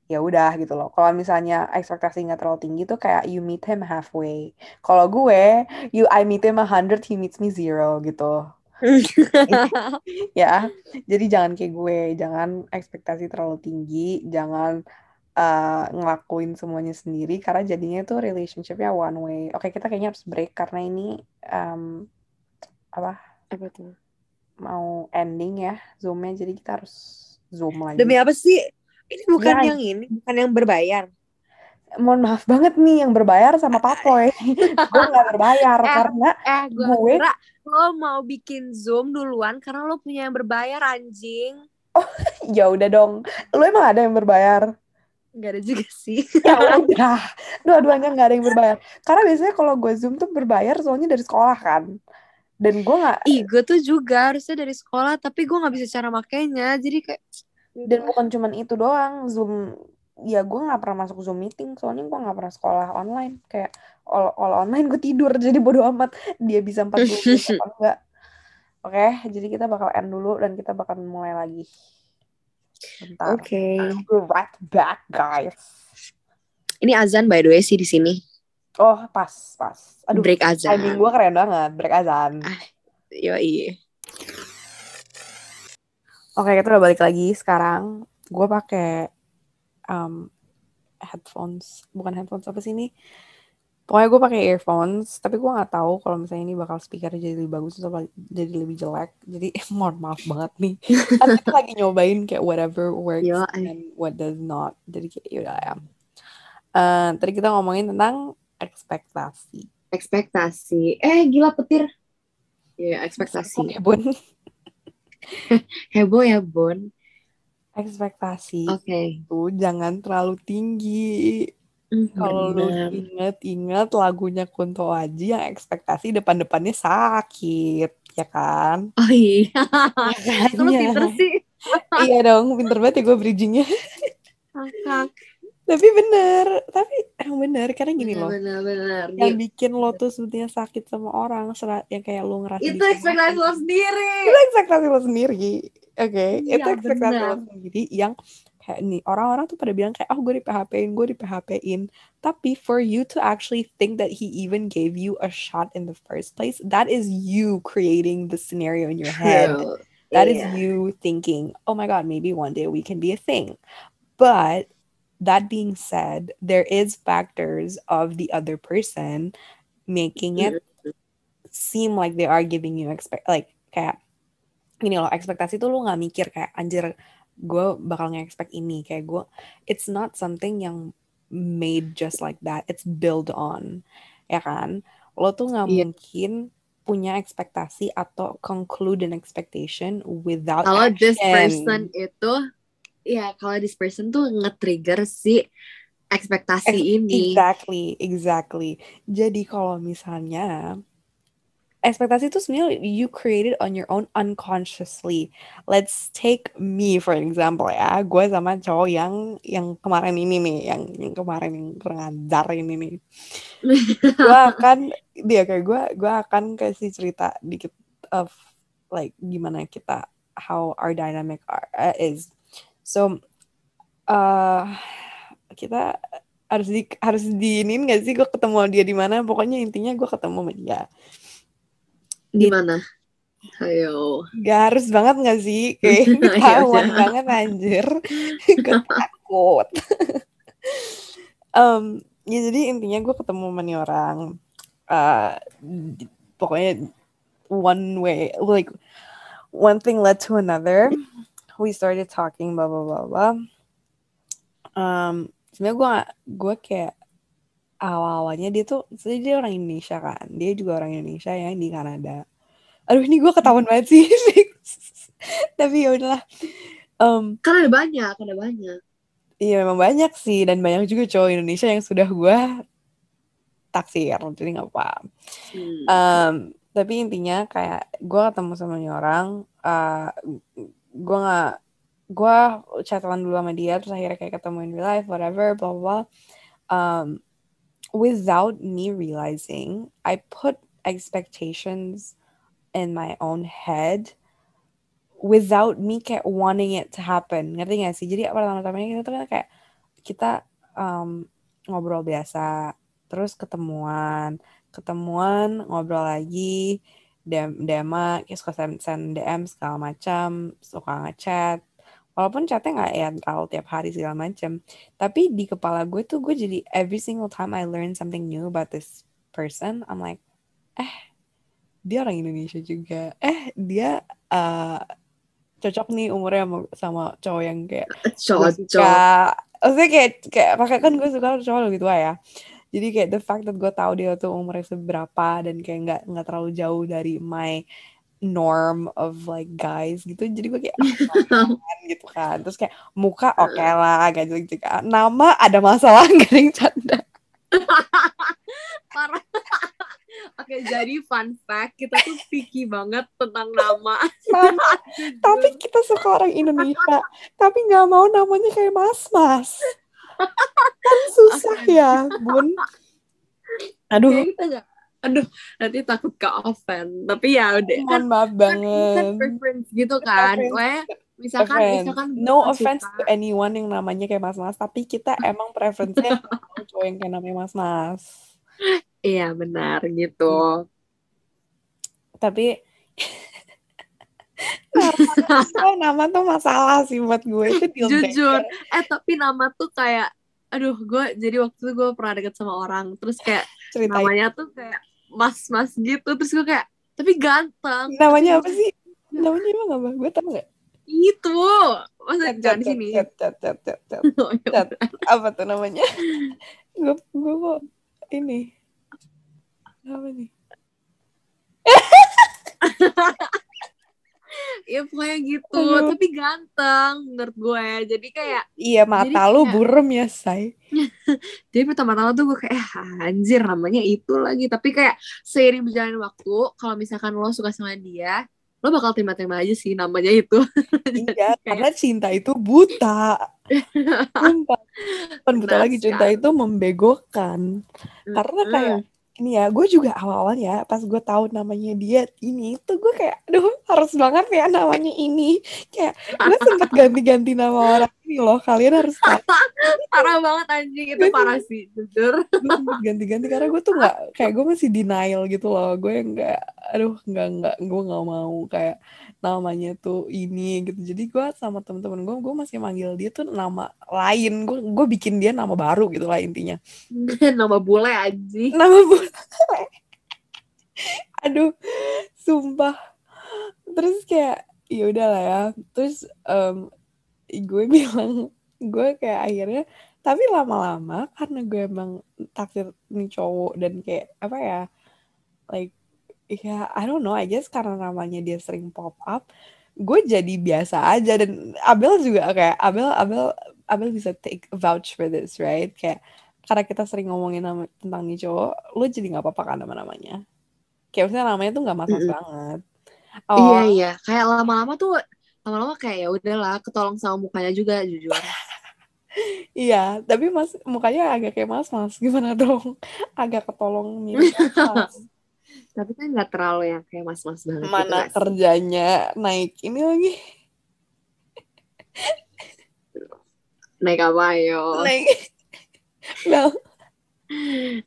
ya udah gitu loh. Kalau misalnya ekspektasi nggak terlalu tinggi tuh kayak you meet him halfway. Kalau gue you I meet him a hundred he meets me zero gitu. [LAUGHS] [LAUGHS] Ya jadi jangan kayak gue jangan ekspektasi terlalu tinggi jangan uh, ngelakuin semuanya sendiri karena jadinya tuh relationshipnya one way. Oke kita kayaknya harus break karena ini um, apa? Apa tuh? Mau ending ya zoomnya jadi kita harus zoom lagi. demi apa sih ini bukan Ya. yang ini bukan yang berbayar. Mohon maaf banget nih yang berbayar sama Papoy [LAUGHS] gue nggak berbayar Eh. karena eh gue Gue- kira lo mau bikin zoom duluan karena lo punya yang berbayar anjing. [LAUGHS] Ya udah dong. Lu emang ada yang berbayar? Nggak ada juga sih. [LAUGHS] Ya udah. Dua-duanya nggak ada yang berbayar. Karena biasanya kalau gue zoom tuh berbayar soalnya dari sekolah kan. Dan gue nggak Ih, gue tuh juga harusnya dari sekolah, tapi gue nggak bisa cara makainya. Jadi kayak dan bukan cuman itu doang zoom ya gue nggak pernah masuk zoom meeting soalnya gue nggak pernah sekolah online kayak all, all online gue tidur [LAUGHS] jadi bodo amat dia bisa 40 menit apa [LAUGHS] enggak oke jadi kita bakal end dulu dan kita bakal mulai lagi bentar Oke. We're right back guys Ini azan by the way sih di sini. oh pas pas aduh Break azan. timing gue keren banget break azan Yoi. Oke, kita udah balik lagi sekarang. Gue pakai um, headphones, bukan headphones apa sih ini? Pokoknya gue pakai earphones, tapi gue nggak tahu kalau misalnya ini bakal speakernya jadi lebih bagus atau jadi lebih jelek. Jadi [LAUGHS] mohon maaf banget nih. [LAUGHS] Kan kita lagi nyobain kayak whatever works Yo, and what does not. Jadi kayak yaudah ya. Eh, tadi kita ngomongin tentang ekspektasi. Ekspektasi. Eh, gila petir. Ya, ekspektasi. Ya, Bun. [LAUGHS] Heboh ya, Bon. Ekspektasi Oke. itu jangan terlalu tinggi. Hmm, Kalau lu benar. inget-inget lagunya Kunto Aji yang ekspektasi depan-depannya sakit, ya kan? [LAUGHS] Oh iya. Kalau Makanya. pinter sih. iya dong, pinter banget ya gue bridgingnya. Kakak. Tapi bener, tapi emang bener, karena gini loh. Benar-benar. Yang bikin lo tuh sebetulnya sakit sama orang, yang kayak lo ngerasa Itu ekspektasi lo sendiri. Itu ekspektasi lo sendiri, oke? Iya, itu ekspektasi lo sendiri yang kayak nih orang-orang tuh pada bilang kayak oh gue di PHP-in, gue di PHP-in. Tapi for you to actually think that he even gave you a shot in the first place, that is you creating the scenario in your head. True. That is Iya. you thinking, oh my God, maybe one day we can be a thing. But that being said, there is factors of the other person making it seem like they are giving you expect like kayak ini loh ekspektasi tuh lu nggak mikir kayak anjir gue bakal nge-expect ini. Kayak gue it's not something yang made just like that. It's built on ya kan? Lo tuh nggak Iya. mungkin punya ekspektasi atau conclude an expectation without Kalau this person itu, ya kalau this person tuh nge-trigger si ekspektasi Ex- ini. Exactly, exactly. Jadi kalau misalnya ekspektasi itu sebenarnya you created on your own unconsciously. Let's take me for example ya. Gue sama cowok yang yang kemarin ini nih, yang yang kemarin yang kurang ajar ini nih. Gue [LAUGHS] akan dia kayak gue gue akan kasih cerita dikit of like gimana kita how our dynamic are, uh, is. So uh, kita harus di harus diinin gak sih gue ketemu dia di mana? Pokoknya intinya gue ketemu sama dia. Di mana? Ayo. gak harus banget gak sih? Kayak [LAUGHS] Ya ketahuan banget anjir. [LAUGHS] Takut. [LAUGHS] Em, ya jadi intinya gue ketemu sama nih orang di- pokoknya one way like one thing led to another we started talking blah blah blah blah. Um, sebenarnya gue gue kayak awal-awalnya dia tuh sebenarnya dia orang Indonesia kan. Dia juga orang Indonesia yang di Kanada. Aduh ini gue ketahuan banget sih. [LAUGHS] Tapi ya udahlah. Em, Kan ada banyak, ada banyak. iya memang banyak sih. Dan banyak juga cowok Indonesia yang sudah gue taksir jadi nggak apa Hmm. Um, tapi intinya kayak gue ketemu sama orang, uh, gue nggak, gue chatan dulu sama dia, terus akhirnya kayak ketemu in real life, whatever, blah blah. blah. Um, without me realizing, I put expectations in my own head without me kayak wanting it to happen ngerti gak sih jadi pertama-tamanya kita tuh kan kayak kita um, ngobrol biasa terus ketemuan ketemuan ngobrol lagi DM DM kayak suka send, send DM segala macam suka ngechat. Walaupun chatnya nggak ya terlalu tiap hari segala macam. Tapi di kepala gue tuh gue jadi every single time I learn something new about this person I'm like eh dia orang Indonesia juga. Eh dia uh, cocok nih umurnya sama, sama cowok yang kayak cocok maksudnya kayak kayak pakai kan gue suka cowok lebih tua ya jadi kayak the fact that gue tahu dia tuh umurnya seberapa dan kayak nggak nggak terlalu jauh dari my norm of like guys gitu. Jadi gue kayak oh, [LAUGHS] gitu kan. Terus kayak muka oke okay lah gak gitu kan. Nama ada masalah [LAUGHS] yang canda? Parah. Oke, jadi fun fact, kita tuh picky banget tentang nama. [LAUGHS] tapi kita suka orang Indonesia, tapi nggak mau namanya kayak mas-mas. Kan susah ya, Bun. Aduh. kita gak, aduh, nanti takut ke offend. Tapi ya udah. Mohon maaf kan banget. Kan preference gitu kan. Weh, misalkan, misalkan no offense suka- to anyone yang namanya kayak mas-mas, tapi kita emang preference-nya [LAUGHS] mau cowok yang kayak namanya mas-mas. Iya benar gitu. Tapi nama, nama tuh masalah sih buat gue itu deal Jujur. Eh tapi nama tuh kayak, aduh gue jadi waktu itu gue pernah deket sama orang, terus kayak Ceritain. namanya tuh kayak mas-mas gitu, terus gue kayak, tapi ganteng. Namanya apa sih? Namanya emang apa? Gue tau gak? Itu, masa jangan di sini. cat, cat, cat, cat, cat. [LAUGHS] Oh, ya Cat. Apa tuh namanya? gue gue kok ini apa nih? [LAUGHS] Ya pokoknya gitu, Aduh. tapi ganteng menurut gue. Jadi kayak, Iya mata lu kayak- burem ya say. [LAUGHS] jadi pertama-tama tuh gue kayak, eh, anjir namanya itu lagi. Tapi kayak seiring berjalan waktu, kalau misalkan lo suka sama dia, lo bakal terima-terima aja sih namanya itu. [LAUGHS] Iya kayak- karena cinta itu buta. [LAUGHS] Sumpah. Bukan buta lagi cinta itu membegokan. Karena kayak ini ya, gue juga awal-awal ya pas gue tahu namanya dia ini tuh gue kayak, aduh harus banget ya namanya ini. Kayak gue sempet [LAUGHS] ganti-ganti nama orang ini loh. Kalian harus tahu. [LAUGHS] parah banget anjing. Itu parah sih jujur. [LAUGHS] Ganti-ganti karena gue tuh nggak kayak gue masih denial gitu loh. Gue nggak aduh nggak nggak gue nggak mau kayak namanya tuh ini gitu. Jadi gue sama temen-temen gue gue masih manggil dia tuh nama lain. Gue gue bikin dia nama baru gitu lah intinya. [LAUGHS] Nama bule anjing. Nama bule. Aduh sumpah. Terus kayak ya udah lah ya. Terus em, gue [LAUGHS] bilang gue kayak akhirnya tapi lama-lama karena gue emang taksir nih cowok dan kayak apa ya like ya I don't know I guess karena namanya dia sering pop up gue jadi biasa aja dan Abel juga kayak Abel Abel Abel bisa take vouch for this right? Kayak karena kita sering ngomongin nama, tentang nih cowok lo jadi nggak apa-apa kan nama namanya kayak maksudnya namanya tuh nggak mas-mas Mm-mm. banget. Iya oh. iya. Kayak lama-lama tuh lama-lama kayak ya udahlah ketolong sama mukanya juga jujur. [LAUGHS] Iya tapi mas mukanya agak kayak mas-mas gimana dong? [LAUGHS] Agak ketolong mirip [LAUGHS] mas. Tapi kan nggak terlalu yang kayak mas-mas banget gitu mana nggak sih? kerjanya naik ini lagi? Naik apa yo? Naik. Bel,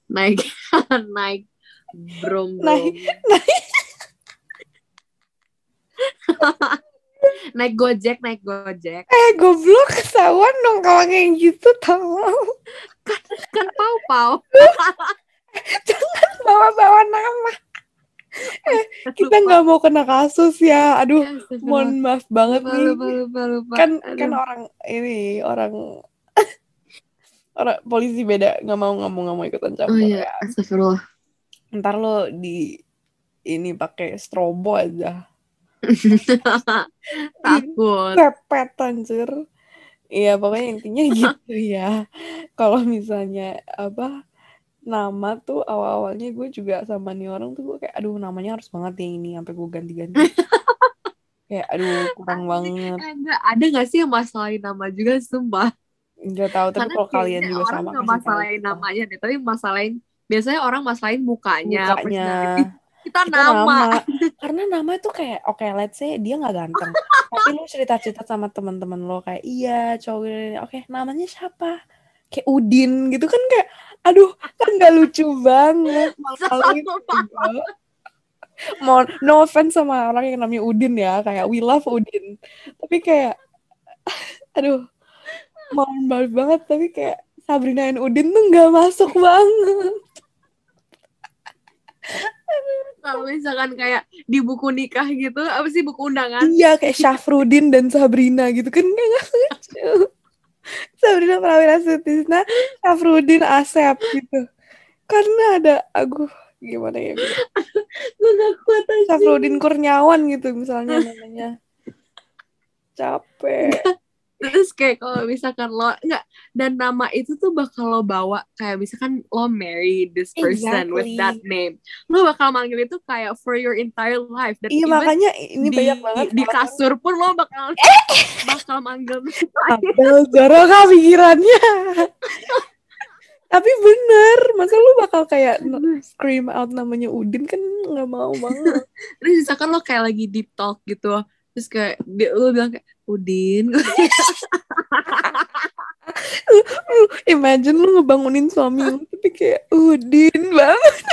naik naik brom Naik- naik gojek naik gojek. Eh goblok ketahuan dong kalau kayak gitu tahu kan pau pau. [LAUGHS] Bawa-bawa nama. Eh, kita nggak mau kena kasus ya. Aduh mohon maaf banget lupa, nih. lupa, lupa, lupa. kan Aduh. kan orang ini orang [LAUGHS] orang polisi beda. Nggak mau nggak mau nggak mau ikutan oh campur iya ya. astagfirullah. Ntar lo di ini pakai strobo aja [LAUGHS] takut. Pepet anjir. Iya pokoknya intinya [LAUGHS] gitu ya. Kalau misalnya apa nama tuh awal-awalnya gue juga sama nih orang tuh gue kayak aduh namanya harus banget yang ini sampai gue ganti-ganti. [LAUGHS] Kayak aduh kurang banget. enggak ada nggak sih yang masalahin nama juga? Sumpah. Nggak tahu tapi kalau kalian juga orang sama tahu masalahin namanya deh tapi masalahin biasanya orang masalahin mukanya, mukanya. Kita, kita nama. [LAUGHS] Karena nama itu kayak oke okay, let's say dia nggak ganteng. tapi lu cerita-cerita sama teman-teman lo kayak iya cowok ini oke okay, namanya siapa? Kayak Udin gitu kan kayak aduh kan nggak lucu banget. [LAUGHS] Malu gitu. Mau no offense sama orang yang namanya Udin ya kayak we love Udin. Tapi kayak [LAUGHS] aduh mau banget tapi kayak Sabrina and Udin tuh nggak masuk banget. Kalau misalkan kayak di buku nikah gitu, apa sih buku undangan? Iya, kayak [LAUGHS] Syafrudin dan Sabrina gitu kan kayak lucu. Sabrina Prawira Sutisna, Syafrudin Asep gitu. Karena ada aku gimana ya? Gue gak kuat aja. Syafrudin Kurniawan gitu misalnya namanya. Capek terus kayak kalau misalkan lo nggak dan nama itu tuh bakal lo bawa kayak misalkan lo marry this person exactly. with that name. Lo bakal manggil itu kayak for your entire life. Dan iya makanya ini di, banyak banget di kasur pun lo bakal [LAUGHS] bakal manggil Abel Zoro pikirannya? Tapi bener masa lu bakal kayak scream out namanya Udin kan nggak mau banget. [LAUGHS] Terus misalkan lo kayak lagi deep talk gitu terus kayak dia lu bilang kayak Udin. [LAUGHS] Imagine lu ngebangunin suami lu tapi kayak Udin banget [LAUGHS]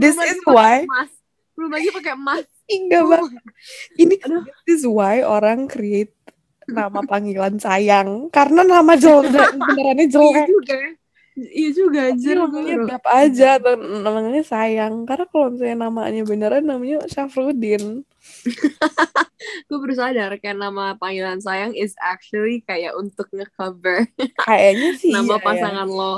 this is why mas. lagi pakai emas enggak bang. Ini this is why orang create nama panggilan sayang. Karena nama [LAUGHS] jelek benerannya jelek. Juga Iya juga anjir. Namanya berapa aja namanya sayang. Karena kalau misalnya namanya beneran namanya Syafrudin. [LAUGHS] gue baru sadar kayak nama panggilan sayang is actually kayak untuk ngecover [LAUGHS] kayaknya sih nama iya, pasangan ya. lo.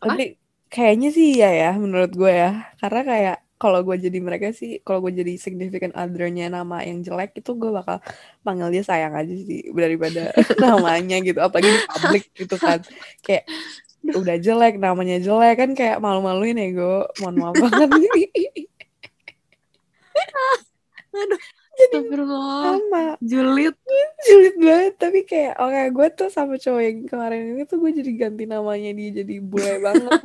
Tapi kayaknya sih iya ya menurut gue ya. Karena kayak kalau gue jadi mereka sih kalau gue jadi significant othernya nama yang jelek itu gue bakal panggil dia sayang aja sih daripada [LAUGHS] namanya gitu apalagi di publik gitu kan kayak udah jelek namanya jelek. Kan kayak malu-maluin ya gue mohon maaf [LAUGHS] banget. [LAUGHS] Aduh, jadi sama. Julid. Julid banget. Tapi kayak oke okay, gue tuh sama cowok yang kemarin ini tuh gue jadi ganti namanya dia jadi bule [LAUGHS] banget.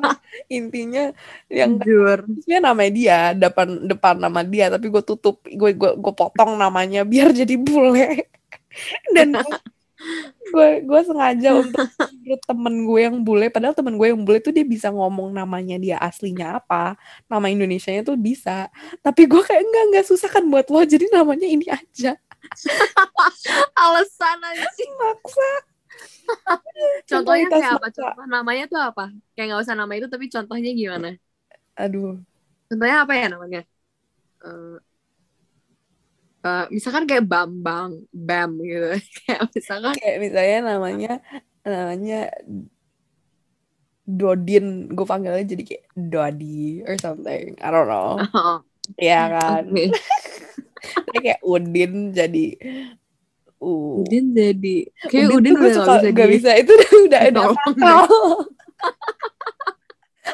Intinya yang jujur. namanya dia depan depan nama dia tapi gue tutup gue gue gue potong namanya biar jadi bule. Dan gue gue sengaja untuk temen gue yang bule padahal temen gue yang bule tuh dia bisa ngomong namanya dia aslinya apa nama Indonesia nya tuh bisa. Tapi gue kayak enggak enggak susah kan buat lo jadi namanya ini aja. [LAUGHS] Alasan aja [LAUGHS] sih maksa. [LAUGHS] Contohnya kayak apa? contoh namanya tuh apa? Kayak nggak usah nama itu tapi contohnya gimana? Aduh. Contohnya apa ya namanya? Uh, uh, misalkan kayak Bambang, Bam gitu. [LAUGHS] kayak misalkan kayak misalnya namanya namanya Dodin, gue panggilnya jadi kayak Dodi or something. I don't know. Oh. Ya kan. Okay. [LAUGHS] kayak Udin jadi uh. Udin jadi kayak Udin, Udin udah suka, gak bisa, gak bisa. itu udah udah ada [LAUGHS]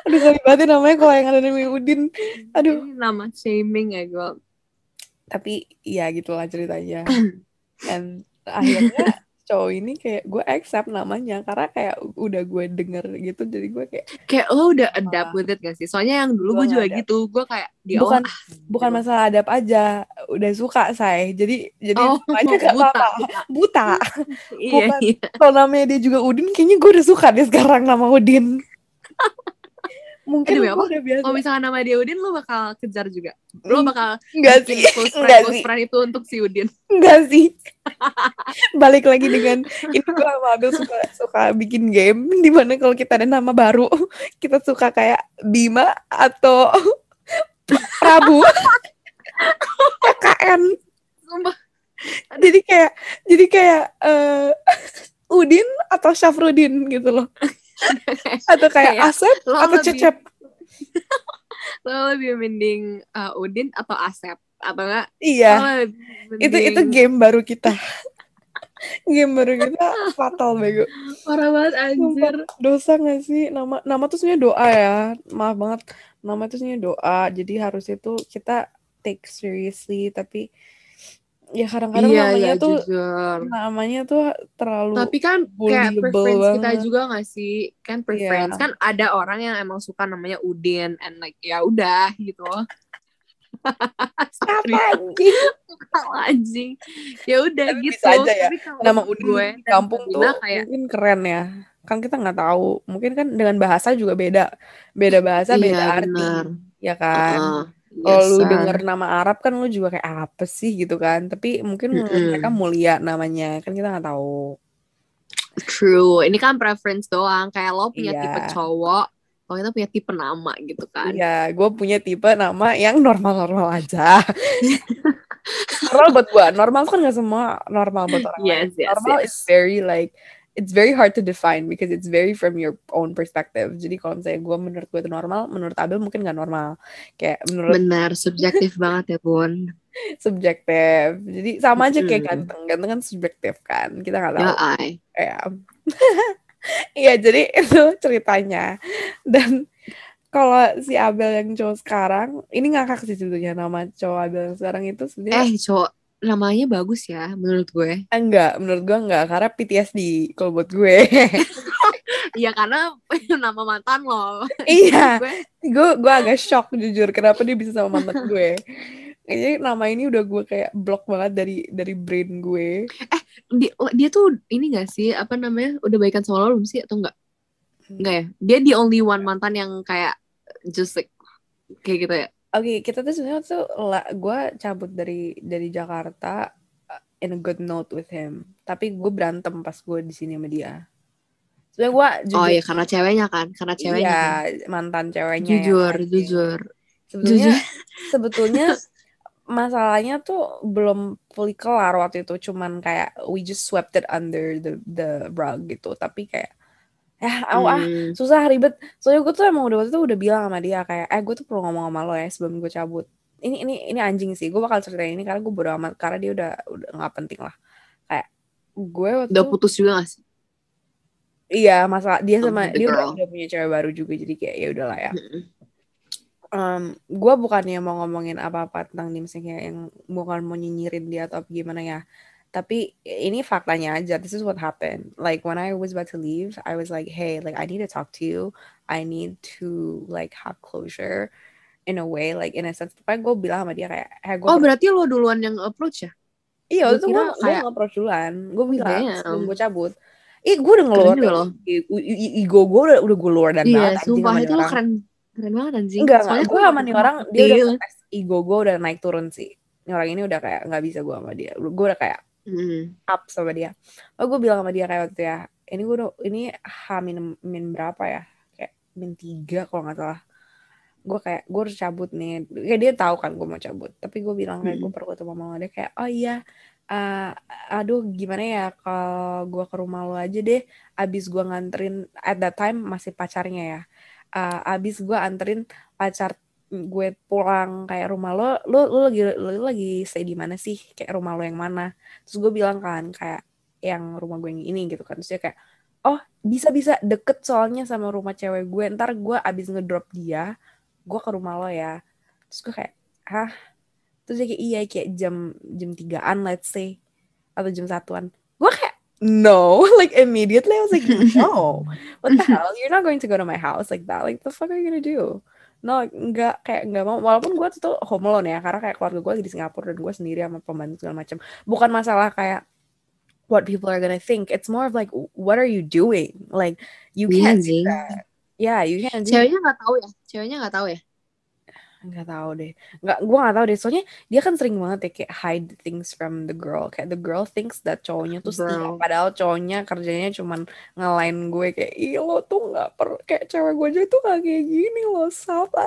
Aduh sorry banget ya namanya kalau yang ada namanya Udin. Aduh. Nama shaming ya gue tapi ya gitulah ceritanya [CLEARS THROAT] dan akhirnya cowok ini kayak gue accept namanya karena kayak udah gue denger gitu jadi gue kayak kayak lo udah adapt with it gak sih soalnya yang dulu gue juga adapt. gitu gue kayak di bukan ah, bukan gitu. masalah adapt aja udah suka saya jadi jadi oh, [LAUGHS] gak buta, apa buta, buta. [LAUGHS] iya, bukan iya. kalau namanya dia juga Udin kayaknya gue udah suka deh sekarang nama Udin [LAUGHS] mungkin anyway, apa? udah biasa. Kalau misalnya nama dia Udin, lo bakal kejar juga. Lo bakal Enggak sih. Close friend, Enggak close sih. friend itu untuk si Udin. Enggak sih. [LAUGHS] Balik lagi dengan ini gue sama Abel suka suka bikin game di mana kalau kita ada nama baru, kita suka kayak Bima atau Prabu. [LAUGHS] KKN. Jadi kayak jadi kayak uh, Udin atau Syafrudin gitu loh [LAUGHS] [LAUGHS] atau kayak, kayak Asep atau lebih, Cecep? [LAUGHS] Lo lebih mending uh, Udin atau Asep? Atau enggak? Iya. Itu itu game baru kita. [LAUGHS] Game baru kita fatal bego. Parah banget anjir. dosa gak sih? Nama nama tuh sebenarnya doa ya. Maaf banget. Nama tuh sebenarnya doa. Jadi harus itu kita take seriously tapi ya kadang-kadang Iya, namanya iya, tuh jujur. namanya tuh terlalu Tapi kan kayak preference kita banget. juga gak sih? Kan preference Iya. kan ada orang yang emang suka namanya Udin and like ya udah gitu. Sorry, anjing [LAUGHS] anjing. Ya udah gitu. bisa aja ya, Tapi kalau nama Udin gue kampung tuh kayak mungkin keren ya kan kita nggak tahu mungkin kan dengan bahasa juga beda beda bahasa beda iya arti benar. ya kan Heeh. Kalau Yes, lu denger nama Arab kan lu juga kayak apa sih gitu kan tapi mungkin menurut Mm-mm. mereka mulia namanya kan kita nggak tahu True. Ini kan preference doang. Kayak lo punya Iya. tipe cowok, kalau kita punya tipe nama gitu kan. Iya, gue punya tipe nama yang normal-normal aja. [LAUGHS] normal buat gue, normal kan gak semua normal buat orang lain. Yes, yes, Normal yes. is very like, it's very hard to define because it's very from your own perspective. Jadi kalau misalnya gue menurut gue itu normal, menurut Abel mungkin gak normal. Kayak menurut Benar, subjektif [LAUGHS] banget ya Bun. subjektif. Jadi sama aja kayak ganteng, ganteng kan subjektif kan. Kita nggak Ya tahu. [LAUGHS] Ya. Iya, jadi itu ceritanya. Dan kalau si Abel yang cowok sekarang, ini ngakak sih sebetulnya nama cowok Abel yang sekarang itu sebenarnya Eh cowok, namanya bagus ya menurut gue. enggak, menurut gue enggak karena PTSD kalau buat gue. [LAUGHS] Iya karena [LAUGHS] nama mantan lo. iya, gue gue agak shock jujur kenapa dia bisa sama mantan gue. Kayaknya nama ini udah gue kayak block banget dari dari brain gue. dia, dia tuh ini gak sih apa namanya udah baikan sama lo belum sih atau enggak? Enggak ya? Dia the only one mantan yang kayak just like kayak gitu ya. Oke, kita tuh sebenarnya tuh gue cabut dari dari Jakarta uh, in a good note with him. Tapi gue berantem pas gue di sini sama dia. Sebenarnya gue jujur, Oh iya karena ceweknya kan, karena ceweknya. iya kan. mantan ceweknya. Jujur, anjing. jujur. Sebetulnya Jujur. sebetulnya [LAUGHS] masalahnya tuh belum fully kelar waktu itu. Cuman kayak we just swept it under the the rug gitu. Tapi kayak ya ah Hmm. susah ribet. Soalnya gue tuh emang udah waktu itu udah bilang sama dia kayak eh gue tuh perlu ngomong sama lo ya sebelum gue cabut. Ini ini ini anjing sih. Gue bakal ceritain ini karena gue bodo amat karena dia udah udah nggak penting lah. Kayak gue waktu Udah putus juga gak sih? iya masalah dia Oh, sama dia udah, udah punya cewek baru juga jadi kayak ya udahlah ya. Um, gue bukannya mau ngomongin apa-apa tentang dia misalnya yang bukan mau nyinyirin dia atau gimana ya tapi ini faktanya aja this is what happened like when I was about to leave I was like hey like I need to talk to you I need to like have closure in a way like in a sense pokoknya gue bilang sama dia kayak eh gue Oh berarti lo duluan yang approach ya? iya gua itu gue gue nge-approach duluan gue bilang sebelum gue cabut Ih, gue udah ngeluar loh. ego gue udah udah gue luar dan Iya, banget sumpah itu lo keren keren banget anjing. Enggak, Soalnya. Gue sama nih orang, dia udah ego gue udah naik turun sih. Ini orang ini udah kayak nggak bisa gue sama dia. Gue udah kayak Mm. up sama dia. Oh, gue bilang sama dia kayak waktu ya, ini gue udah, ini H min, min berapa ya? Kayak min tiga kalau nggak salah. Gue kayak, gue harus cabut nih. Kayak dia tahu kan gue mau cabut. Tapi gue bilang kayak gue Mm. perlu ketemu mama dia kayak, oh iya, eh, aduh gimana ya kalau gue ke rumah lo aja deh. Abis gue nganterin, at that time masih pacarnya ya. Eh, abis gue anterin pacar gue pulang kayak rumah lo, lo, lo lagi lo lagi stay di mana sih? Kayak rumah lo yang mana? Terus gue bilang kan kayak yang rumah gue yang ini gitu kan. Terus dia kayak, oh bisa bisa deket soalnya sama rumah cewek gue. Ntar gue abis ngedrop dia, gue ke rumah lo ya. Terus gue kayak, hah? Terus dia kayak iya kayak jam jam tigaan let's say atau jam satuan. Gue kayak no, [LAUGHS] like immediately I was like no, [LAUGHS] what the hell? You're not going to go to my house like that. Like the fuck are you gonna do? No, enggak kayak enggak mau. Walaupun gue tuh home alone ya, karena kayak keluarga gue lagi di Singapura dan gue sendiri sama pembantu segala macam. Bukan masalah kayak what people are gonna think. It's more of like what are you doing? Like you can't do anjing. that. Yeah, you can't do Ceweknya nggak tahu ya? Ceweknya nggak tahu ya? Nggak tahu deh. Nggak gue nggak tahu deh. Soalnya dia kan sering banget ya kayak hide things from the girl. Kayak the girl thinks that cowoknya tuh setia. Padahal cowoknya kerjanya cuman ngelain gue kayak ih lo tuh nggak per kayak cewek gue aja tuh gak kayak gini lo sap Ah.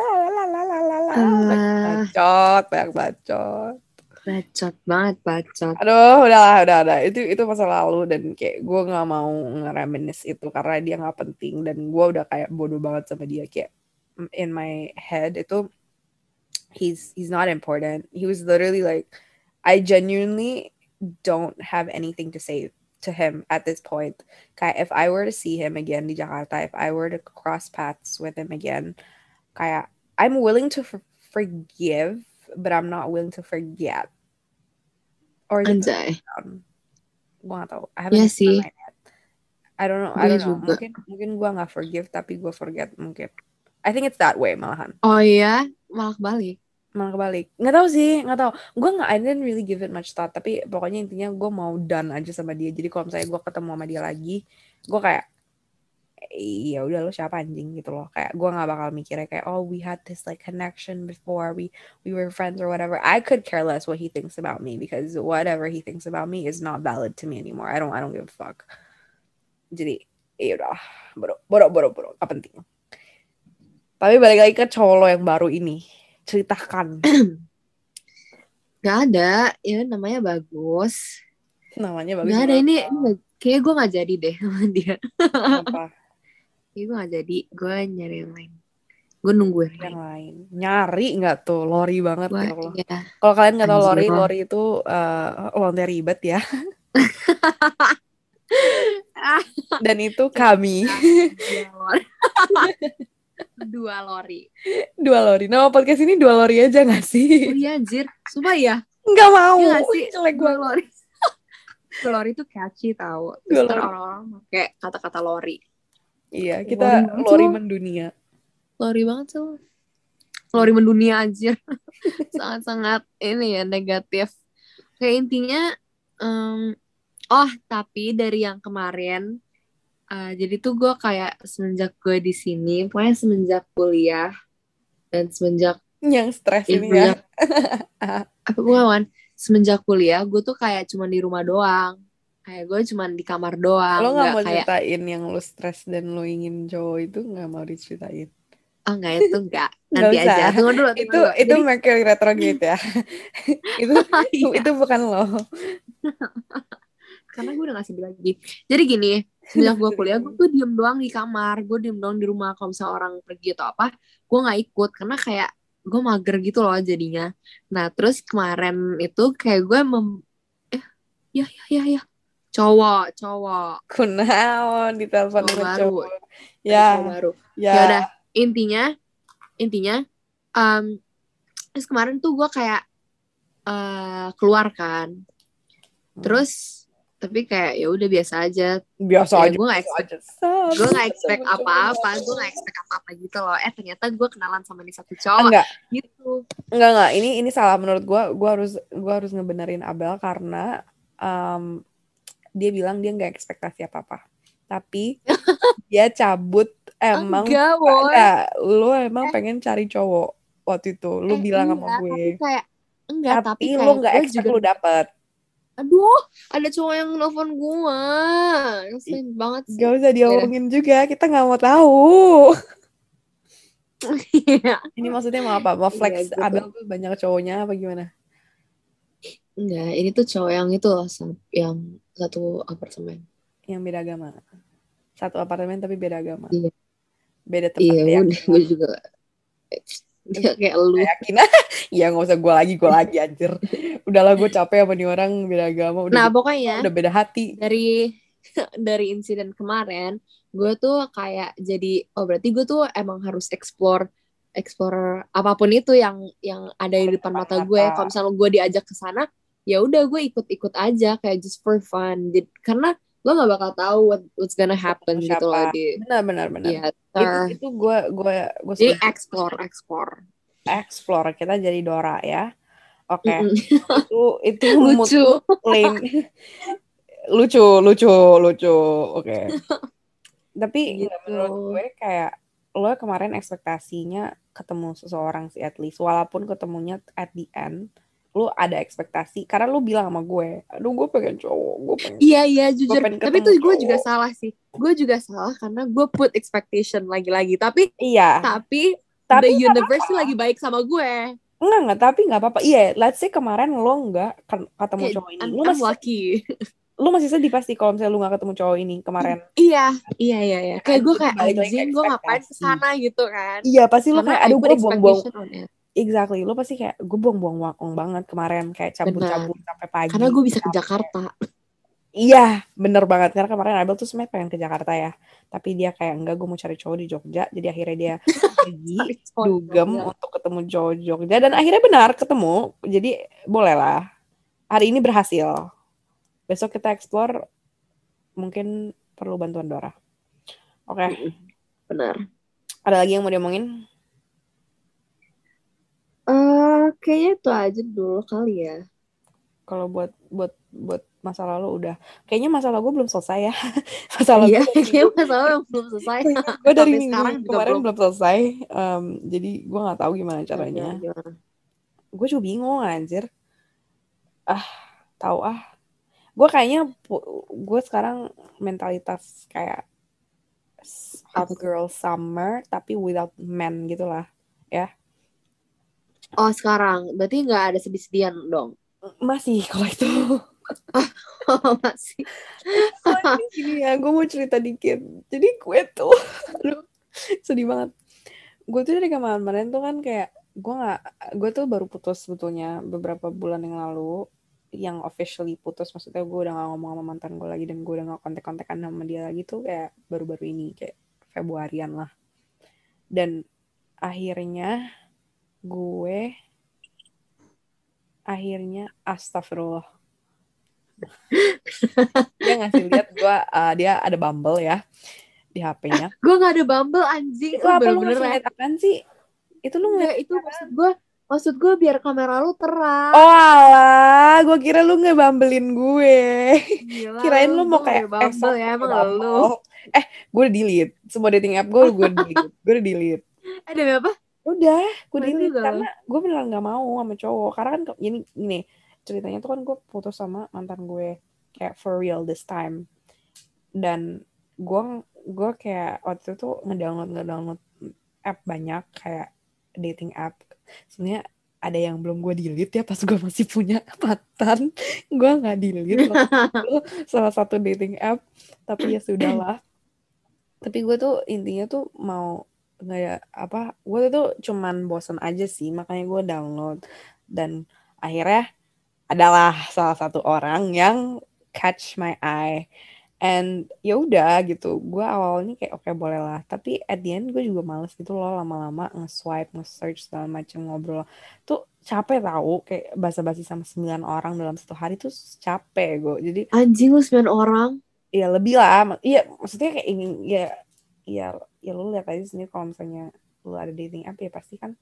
bacot banyak bacot. Bacot banget, bacot. aduh udahlah udah udah. Itu itu masa lalu dan kayak gue nggak mau ngereminis itu karena dia nggak penting dan gue udah kayak bodoh banget sama dia. Kayak in my head itu he's he's not important. He was literally like, I genuinely don't have anything to say to him at this point. Kayak if I were to see him again di Jakarta, if I were to cross paths with him again, kayak I'm willing to for- forgive, but I'm not willing to forget. or Anjay. Um, tau. I haven't Iya made my sih. mind yet. I don't know. I don't know. Mungkin mungkin gue gak forgive tapi gue forget mungkin. I think it's that way malahan. Oh yeah, malah kebalik. Malah kebalik. Nggak tahu sih, nggak tahu. Gue nggak, I didn't really give it much thought. Tapi pokoknya intinya gue mau done aja sama dia. Jadi kalau misalnya gue ketemu sama dia lagi, gue kayak iya udah lo siapa anjing gitu loh kayak gue nggak bakal mikirnya kayak oh we had this like connection before we we were friends or whatever I could care less what he thinks about me because whatever he thinks about me is not valid to me anymore I don't I don't give a fuck jadi iya udah bodoh bodoh bodoh bodoh gak penting tapi balik lagi ke cowok lo yang baru ini ceritakan [CLEARS THROAT] Gak ada, ya namanya bagus. namanya bagus Gak ada ini, kayaknya gue gak jadi deh sama dia. Kenapa? [LAUGHS] Gue gak jadi, gue nyari yang lain. Gue nunggu yang yang lain. lain nyari nggak tuh lori banget Gue, ya Allah ya. kalau kalian nggak tahu Anjir lori lori itu uh, lonte ribet ya [LAUGHS] dan itu kami [LAUGHS] Dua lori. Dua lori. lori nama podcast ini dua lori aja Oh sih iya anjir, sumpah ya. nggak mau Iya nggak sih? jelek Dua banget lori. [LAUGHS] Dua lori itu catchy tau. Dua lori. orang-orang pakai kata-kata lori. iya Lori kita lori tuh. mendunia Lori banget tuh. Lori mendunia anjir. [LAUGHS] Sangat-sangat ini ya negatif. Kayak intinya em, oh tapi dari yang kemarin eh, jadi tuh gue kayak semenjak gue di sini, pokoknya semenjak kuliah dan semenjak yang stres ini ya. [LAUGHS] Apa bukan semenjak kuliah gue tuh kayak cuma di rumah doang. Kayak gue cuma di kamar doang lo nggak mau kayak ceritain yang lo stres dan lo ingin cowok itu nggak mau diceritain? Oh enggak itu enggak [LAUGHS] Nggak nanti usah. aja tunggu dulu tunggu itu dulu. itu Jadi- Mercury retrograde ya. [LAUGHS] Itu Iya. itu bukan lo karena gue udah gak sedih lagi. Jadi gini semenjak gue kuliah gue tuh diem doang di kamar. Gue diem doang di rumah. Kalau misalnya orang pergi atau apa gue nggak ikut. Karena kayak gue mager gitu loh jadinya. Nah terus kemarin itu kayak gue mem eh ya ya ya ya. Cowok cowok. Kunaon di telepon Cowok cowok. Cowok ya baru. ya. Ya udah intinya intinya um, terus kemarin tuh gue kayak eh keluar kan. Terus tapi kayak ya udah biasa aja. Biasa Ya, aja gue gak expect- gue nggak expect apa-apa gue nggak expect apa-apa gitu loh. Eh ternyata gue kenalan sama nih satu cowok enggak. gitu. Enggak enggak. Ini ini salah menurut gua. Gua harus gua harus ngebenerin Abel karena um, dia bilang dia nggak ekspektasi apa apa tapi [LAUGHS] dia cabut emang enggak enggak lu emang pengen cari cowok waktu itu. Lu Eh, bilang iya, sama gue. tapi kayak enggak tapi, tapi, kayak lu nggak gue expect juga lu dapet aduh ada cowok yang nelfon gue ngeselin banget sih. gak usah diomongin juga kita nggak mau tahu. Iya. [LAUGHS] ini maksudnya mau apa? Mau flex Iya, gitu. Abel tuh banyak cowoknya apa gimana? Enggak ini tuh cowok yang itu loh yang satu apartemen. Yang beda agama. Satu apartemen tapi beda agama. Iya. beda tempat iya ya. gue juga dia kayak lu. yakin. [LAUGHS] Ya nggak usah gue lagi gue lagi anjir. Udahlah gue capek sama nih orang beda agama udah nah pokoknya udah beda hati. dari [LAUGHS] dari insiden kemarin gue tuh kayak jadi oh berarti gue tuh emang harus explore explore apa pun itu yang yang ada di depan mata gue Mata. kalau misalnya gue diajak ke sana ya udah gue ikut-ikut aja kayak just for fun. Jadi- karena lo nggak bakal tahu what, what's gonna happen Ketemu gitu loh siapa. di benar benar benar. Ya itu itu gue gue gue jadi explore explore. Explore. Kita jadi Dora ya. Oke. Mm-mm. itu itu [LAUGHS] lucu. lane lucu lucu lucu. Oke. Tapi Gitu. menurut gue kayak lo kemarin ekspektasinya ketemu seseorang sih at least. Walaupun ketemunya at the end lu ada ekspektasi karena lu bilang sama gue aduh gue pengen cowok gue pengen Iya iya jujur. Tapi tuh gue juga salah sih. Gue juga salah karena gue put expectation lagi-lagi. Tapi iya tapi, tapi the universe tuh lagi baik sama gue. enggak enggak tapi nggak apa-apa iya let's say kemarin lo nggak ken- ketemu cowok ini lu masih lucky. [LAUGHS] lu masih sedih pasti kalau misalnya lu nggak ketemu cowok ini kemarin iya iya iya iya. Kayak gue Itu kayak anjing gue ngapain ke sana gitu kan. iya pasti lu kayak aduh gue buang-buang. Exactly lu pasti kayak gue buang-buang waktu banget kemarin kayak cabut-cabut sampai pagi Karena gue bisa ke Capek. Jakarta. Iya, bener banget. Karena kemarin Abel tuh sebenarnya pengen ke Jakarta ya. Tapi dia kayak, enggak, gue mau cari cowok di Jogja. Jadi akhirnya dia [LAUGHS] pergi, dugem untuk ketemu cowok di Jogja. Dan akhirnya benar, ketemu. Jadi boleh lah. hari ini berhasil besok kita explore mungkin perlu bantuan Dora oke Benar. ada lagi yang mau diomongin Eh, kayaknya itu aja dulu kali ya. kalau buat buat buat masa lalu udah. Kayaknya masalah gue belum selesai ya. [LAUGHS] Masalah Iya, gue kayaknya masalah yang belum selesai. [LAUGHS] gue dari Sampai minggu sekarang kemarin belum. belum selesai. Em, jadi gue nggak tahu gimana caranya. gimana? gue juga bingung anjir. Ah tahu ah. Gue kayaknya gue sekarang mentalitas kayak hot girl summer tapi without men gitu lah Oh sekarang, berarti nggak ada sedih-sedihan dong? masih kalau itu. Oh [LAUGHS] masih. Soalnya gini ya gue mau cerita dikit. Jadi gue tuh [LAUGHS] aduh, sedih banget. Gue tuh dari kemarin-kemarin tuh kan kayak gue nggak gue tuh baru putus sebetulnya beberapa bulan yang lalu. Yang officially putus maksudnya gue udah gak ngomong sama mantan gue lagi dan gue udah gak kontak-kontakan sama dia lagi tuh kayak baru-baru ini kayak Februarian lah. Dan akhirnya gue akhirnya astagfirullah. Dia ngasih lihat gue uh, dia ada Bumble ya di HP-nya Gue nggak ada Bumble anjing. itu apa lu lihat apaan sih? Itu lu ngeliat Nggak, itu maksud gue, maksud gue biar kamera lu terang. oh alah gue kira lu ngebambelin gue. Gila, [LAUGHS] kirain lu mau kayak nggak Bumble eh, ya, emang lu. eh gue udah delete. Semua dating app gue gue delete. Gue udah delete. [LAUGHS] Ada apa? Udah gue delete karena gue beneran nggak mau sama cowok. Karena kan ini ini ceritanya tuh kan gue putus sama mantan gue kayak for real this time. Dan gue gue kayak waktu itu ngedownload ngedownload app banyak kayak dating app. Sebenarnya ada yang belum gue delete ya pas gue masih punya [LAUGHS] mantan. Gue nggak delete itu [LAUGHS] salah satu dating app. Tapi ya sudahlah. [CLEARS THROAT] Tapi gue tuh intinya tuh mau nggak ya apa gue tuh cuman bosen aja sih makanya gue download. Dan akhirnya adalah salah satu orang yang catch my eye. And ya udah gitu gue awalnya kayak oke boleh lah. Tapi at the end gue juga males gitu loh lama-lama nge-swipe nge-search segala macam ngobrol. Tuh capek tahu kayak basa-basi sama sembilan orang dalam satu hari tuh capek gue jadi Anjing lu 9 orang. ya lebih lah. Iya maksudnya kayak ingin ya ya ya lu lihat aja sendiri kalau misalnya lu ada dating app ya pasti kan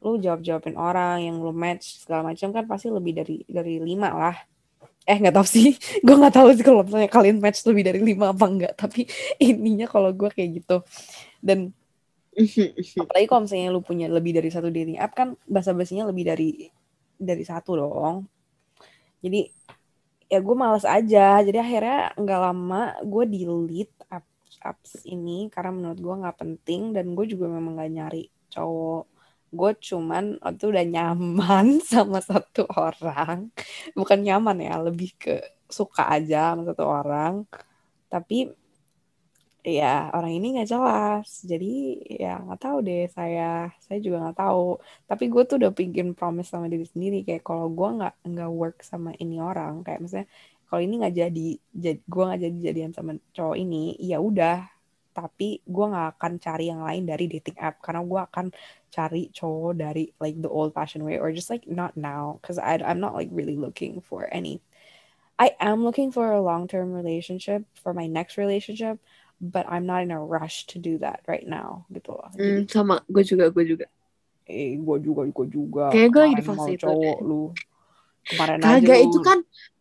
lu jawab jawabin orang yang lu match segala macam kan pasti lebih dari dari lima lah. Eh nggak tahu sih. [LAUGHS] Gue nggak tahu sih kalau misalnya kalian match lebih dari lima apa enggak tapi [LAUGHS] intinya kalau gue kayak gitu. Dan [LAUGHS] apalagi kalau misalnya lu punya lebih dari satu dating app kan bahasa basinya lebih dari dari satu dong. Jadi ya gue males aja. Jadi akhirnya nggak lama gue delete apps ini karena menurut gue nggak penting dan gue juga memang nggak nyari cowok. Gue cuman itu udah nyaman [LAUGHS] sama satu orang bukan nyaman ya lebih ke suka aja sama satu orang. Tapi ya orang ini nggak jelas. Jadi ya nggak tahu deh saya. Saya juga nggak tahu. Tapi gue tuh udah bikin promise sama diri sendiri kayak kalau gue nggak nggak work sama ini orang kayak misalnya kalau ini nggak jadi jadi gue nggak jadi jadian sama cowok ini ya udah tapi gue nggak akan cari yang lain dari dating app karena gue akan cari cowok dari like the old fashioned way or just like not now because I I'm not like really looking for any I am looking for a long term relationship for my next relationship but I'm not in a rush to do that right now gitu loh. Hmm, sama, gue juga, gue juga. eh gue juga gue juga. Kayaknya gue di fase itu cowok lu. Kemarin aja Kagak lu. itu kan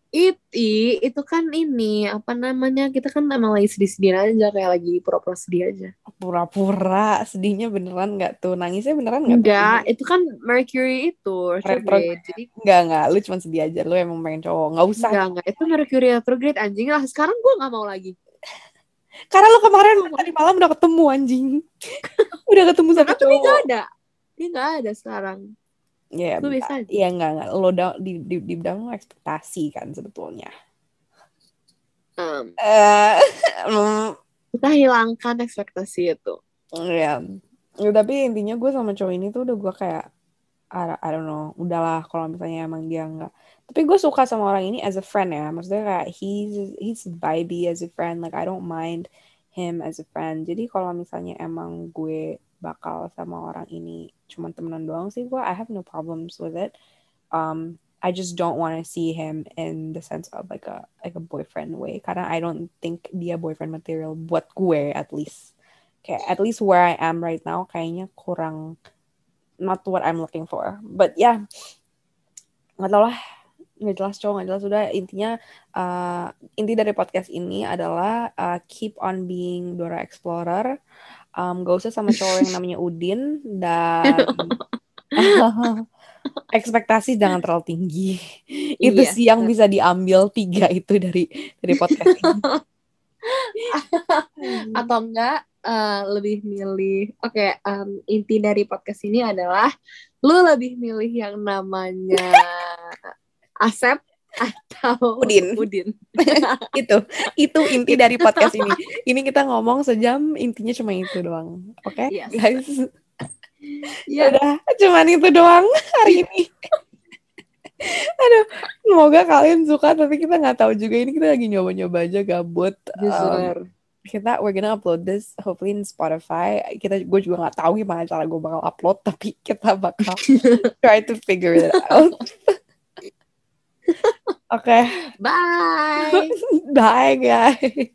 it, i, itu kan ini apa namanya kita kan emang lagi sedih-sedih aja kayak lagi pura-pura sedih aja. pura-pura sedihnya beneran nggak tuh? Nangisnya beneran nggak? Enggak, itu kan Mercury itu retrograde. Jadi Enggak, enggak. Lu cuma sedih aja. Lu emang pengen cowok. Nggak usah. enggak enggak itu Mercury retrograde anjing lah. Sekarang gue nggak mau lagi. Karena lu kemarin tadi malam udah ketemu anjing. [LAUGHS] udah ketemu sama Karena tuh dia cowok. nggak ada. Dia nggak ada sekarang. Ya, Lu bisa aja. Iya enggak enggak. Lo down, di di di down lo ekspektasi kan sebetulnya. Um, Eh, mm, [LAUGHS] kita hilangkan ekspektasi itu. ya. Ya, tapi intinya gue sama cowok ini tuh udah gue kayak I, I don't know, udahlah kalau misalnya emang dia enggak. Tapi gue suka sama orang ini as a friend ya. Maksudnya kayak he's he's vibey as a friend. Like I don't mind him as a friend. Jadi kalau misalnya emang gue bakal sama orang ini cuman temenan doang sih gue I have no problems with it. Um, I just don't want to see him in the sense of like a like a boyfriend way. Karena I don't think dia boyfriend material buat gue at least. Kayak at least where I am right now kayaknya kurang not what I'm looking for. But yeah, nggak tau lah nggak jelas cowok nggak jelas udah intinya uh, inti dari podcast ini adalah uh, keep on being Dora Explorer um, gak usah sama cowok yang namanya Udin dan [LAUGHS] ekspektasi jangan terlalu tinggi itu Iya. sih yang bisa diambil tiga itu dari dari podcast ini [LAUGHS] atau enggak eh, lebih milih oke em, inti dari podcast ini adalah lu lebih milih yang namanya [LAUGHS] Asep atau Udin. Udin. [LAUGHS] itu itu inti dari podcast ini. Ini kita ngomong sejam intinya cuma itu doang. Oke Yes. guys? Iya. udah cuman itu doang hari ini. Aduh semoga kalian suka tapi kita nggak tahu juga. Ini kita lagi nyoba-nyoba aja gabut Um, kita we're gonna upload this hopefully in Spotify. Kita gue juga nggak tahu gimana cara gue bakal upload tapi kita bakal [LAUGHS] try to figure it out oke Bye. [LAUGHS] bye guys